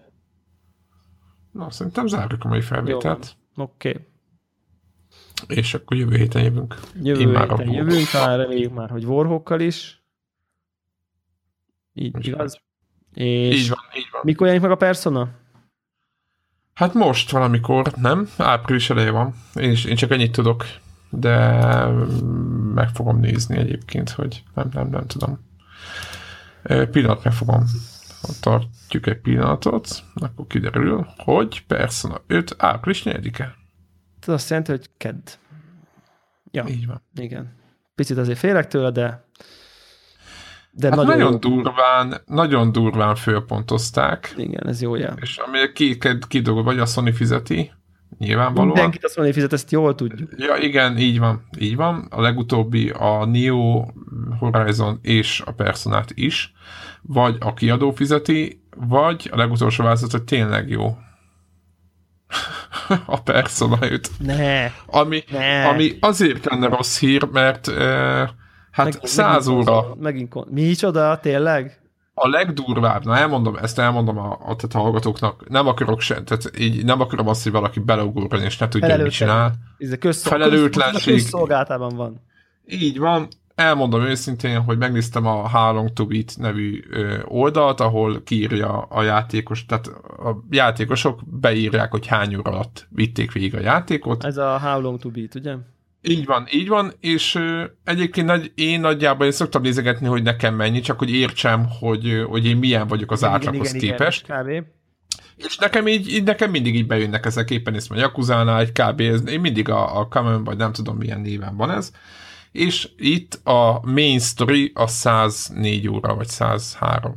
Na, szerintem zárjuk a mai felvételt, Oké. Okay. és akkor jövő héten jövünk. Jövő Immár héten jövünk, talán reméljük már, hogy Warhawkkal is. Így, Úgy igaz? És Így van, így van. mikor jelenik meg a Persona? Hát most valamikor, nem? Április eleje van. Én, is, én csak ennyit tudok, de meg fogom nézni egyébként, hogy nem, nem, nem tudom. Pillanat meg fogom. Tartjuk egy pillanatot, akkor kiderül, hogy Persona 5 április 4-e. Ez azt jelenti, hogy kedd. Ja, Így van. igen. Picit azért félek tőle, de de Hát nagyon, nagyon, durván, nagyon durván fölpontozták, Igen, ez jó jel. és ami ki, ki dolog, vagy a Sony fizeti, nyilvánvalóan. Mindenkit mondja, hogy fizet, ezt jól tudjuk. Ja, igen, így van, így van. A legutóbbi a Neo Horizon és a Personát is, vagy a kiadó fizeti, vagy a legutolsó változat, hogy tényleg jó. a Persona 5. Ne, Ami, ne. ami azért lenne rossz hír, mert uh, hát 100 megint óra konzol- Megint kon- Micsoda, tényleg? a legdurvább, na elmondom, ezt elmondom a, a a hallgatóknak, nem akarok se, tehát így nem akarom azt, hogy valaki beleugorjon és ne tudja, mit csinál. Ez a közszol- Felelőtlenség. köz- közszolgáltában van. Így van, elmondom őszintén, hogy megnéztem a How To Beat nevű oldalt, ahol kiírja a játékos, tehát a játékosok beírják, hogy hány óra alatt vitték végig a játékot. Ez a How Long to Beat, ugye? Így van, így van, és ö, egyébként nagy, én nagyjából én szoktam nézegetni, hogy nekem mennyi, csak hogy értsem, hogy, hogy én milyen vagyok az átlaghoz képest. kb. És nekem így, így, nekem mindig így bejönnek ezek, éppen ezt a Yakuzánál, egy kb. Ez, én mindig a, a Common, vagy nem tudom milyen néven van ez. És itt a main story a 104 óra, vagy 103.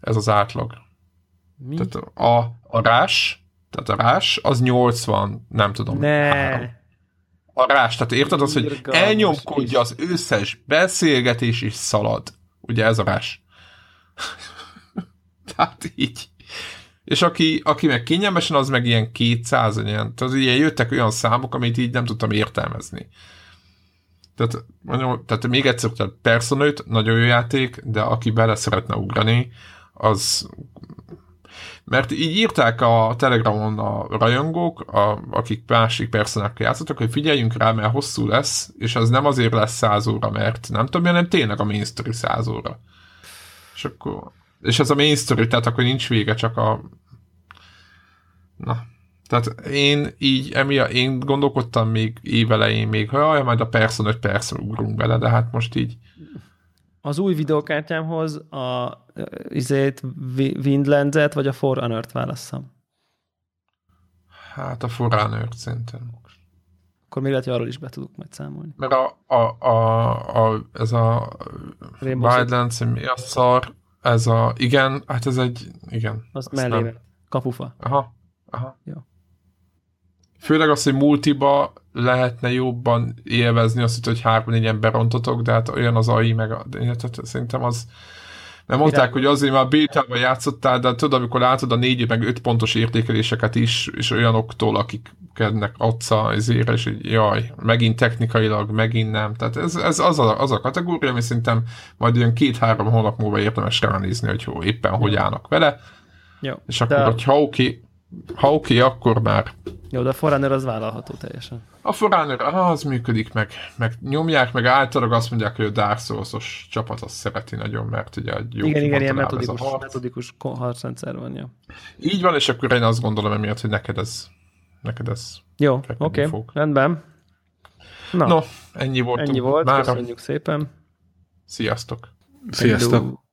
Ez az átlag. Mi? Tehát a, a rás, tehát a rás, az 80, nem tudom. három. Ne. A rás, tehát érted az, hogy elnyomkodja az összes beszélgetés és szalad. Ugye ez a rás. tehát így. És aki, aki meg kényelmesen, az meg ilyen 200, ilyen, tehát ilyen jöttek olyan számok, amit így nem tudtam értelmezni. Tehát, mondjam, tehát még egyszer, tehát Persona 5, nagyon jó játék, de aki bele szeretne ugrani, az mert így írták a Telegramon a rajongók, a, akik másik personákkal játszottak, hogy figyeljünk rá, mert hosszú lesz, és az nem azért lesz 100 óra, mert nem tudom, hanem tényleg a main story 100 óra. És akkor, és ez a main story, tehát akkor nincs vége, csak a na, tehát én így, emiatt, én gondolkodtam még évelején még, hogy jaj, majd a Persona 5 percre ugrunk bele, de hát most így Az új videókártyámhoz a izét, Wi- Windlands-et vagy a Forerunner-t válasszam. hát a forrán szerintem. Akkor még lehet, hogy arról is be tudok majd számolni. Mert a, a, a, a ez a Rainbow. Wildlands, mi a szar, ez a, igen, hát ez egy, igen. Az azt mellé nem- ment. Kapufa. Aha, Aha. Ja. Főleg az, hogy multiba lehetne jobban élvezni azt, hogy három négyen berontotok, de hát olyan az AI, meg a, tehát szerintem az mert mondták, hogy azért már bétában játszottál, de tudod, amikor látod a négy meg öt pontos értékeléseket is, és olyanoktól, akik kednek adsz ezért, és így jaj, megint technikailag, megint nem. Tehát ez, ez az, a, az a kategória, ami szerintem majd olyan két-három hónap múlva érdemes ránézni, hogy hol, éppen hogy állnak vele. Jó. És akkor, de, hogyha oké, ha oké, akkor már jó, de a Forerunner az vállalható teljesen. a Forerunner, ah, az működik, meg, meg nyomják, meg általában azt mondják, hogy a Dark Souls-os csapat azt szereti nagyon, mert ugye egy jó igen, igen, ilyen metodikus, harc. metodikus harcrendszer van, ja. Így van, és akkor én azt gondolom emiatt, hogy neked ez, neked ez. Jó, oké, okay, rendben. Na, No, ennyi volt. ennyi volt, Mára. köszönjük szépen. Sziasztok! Sziasztok! Hello.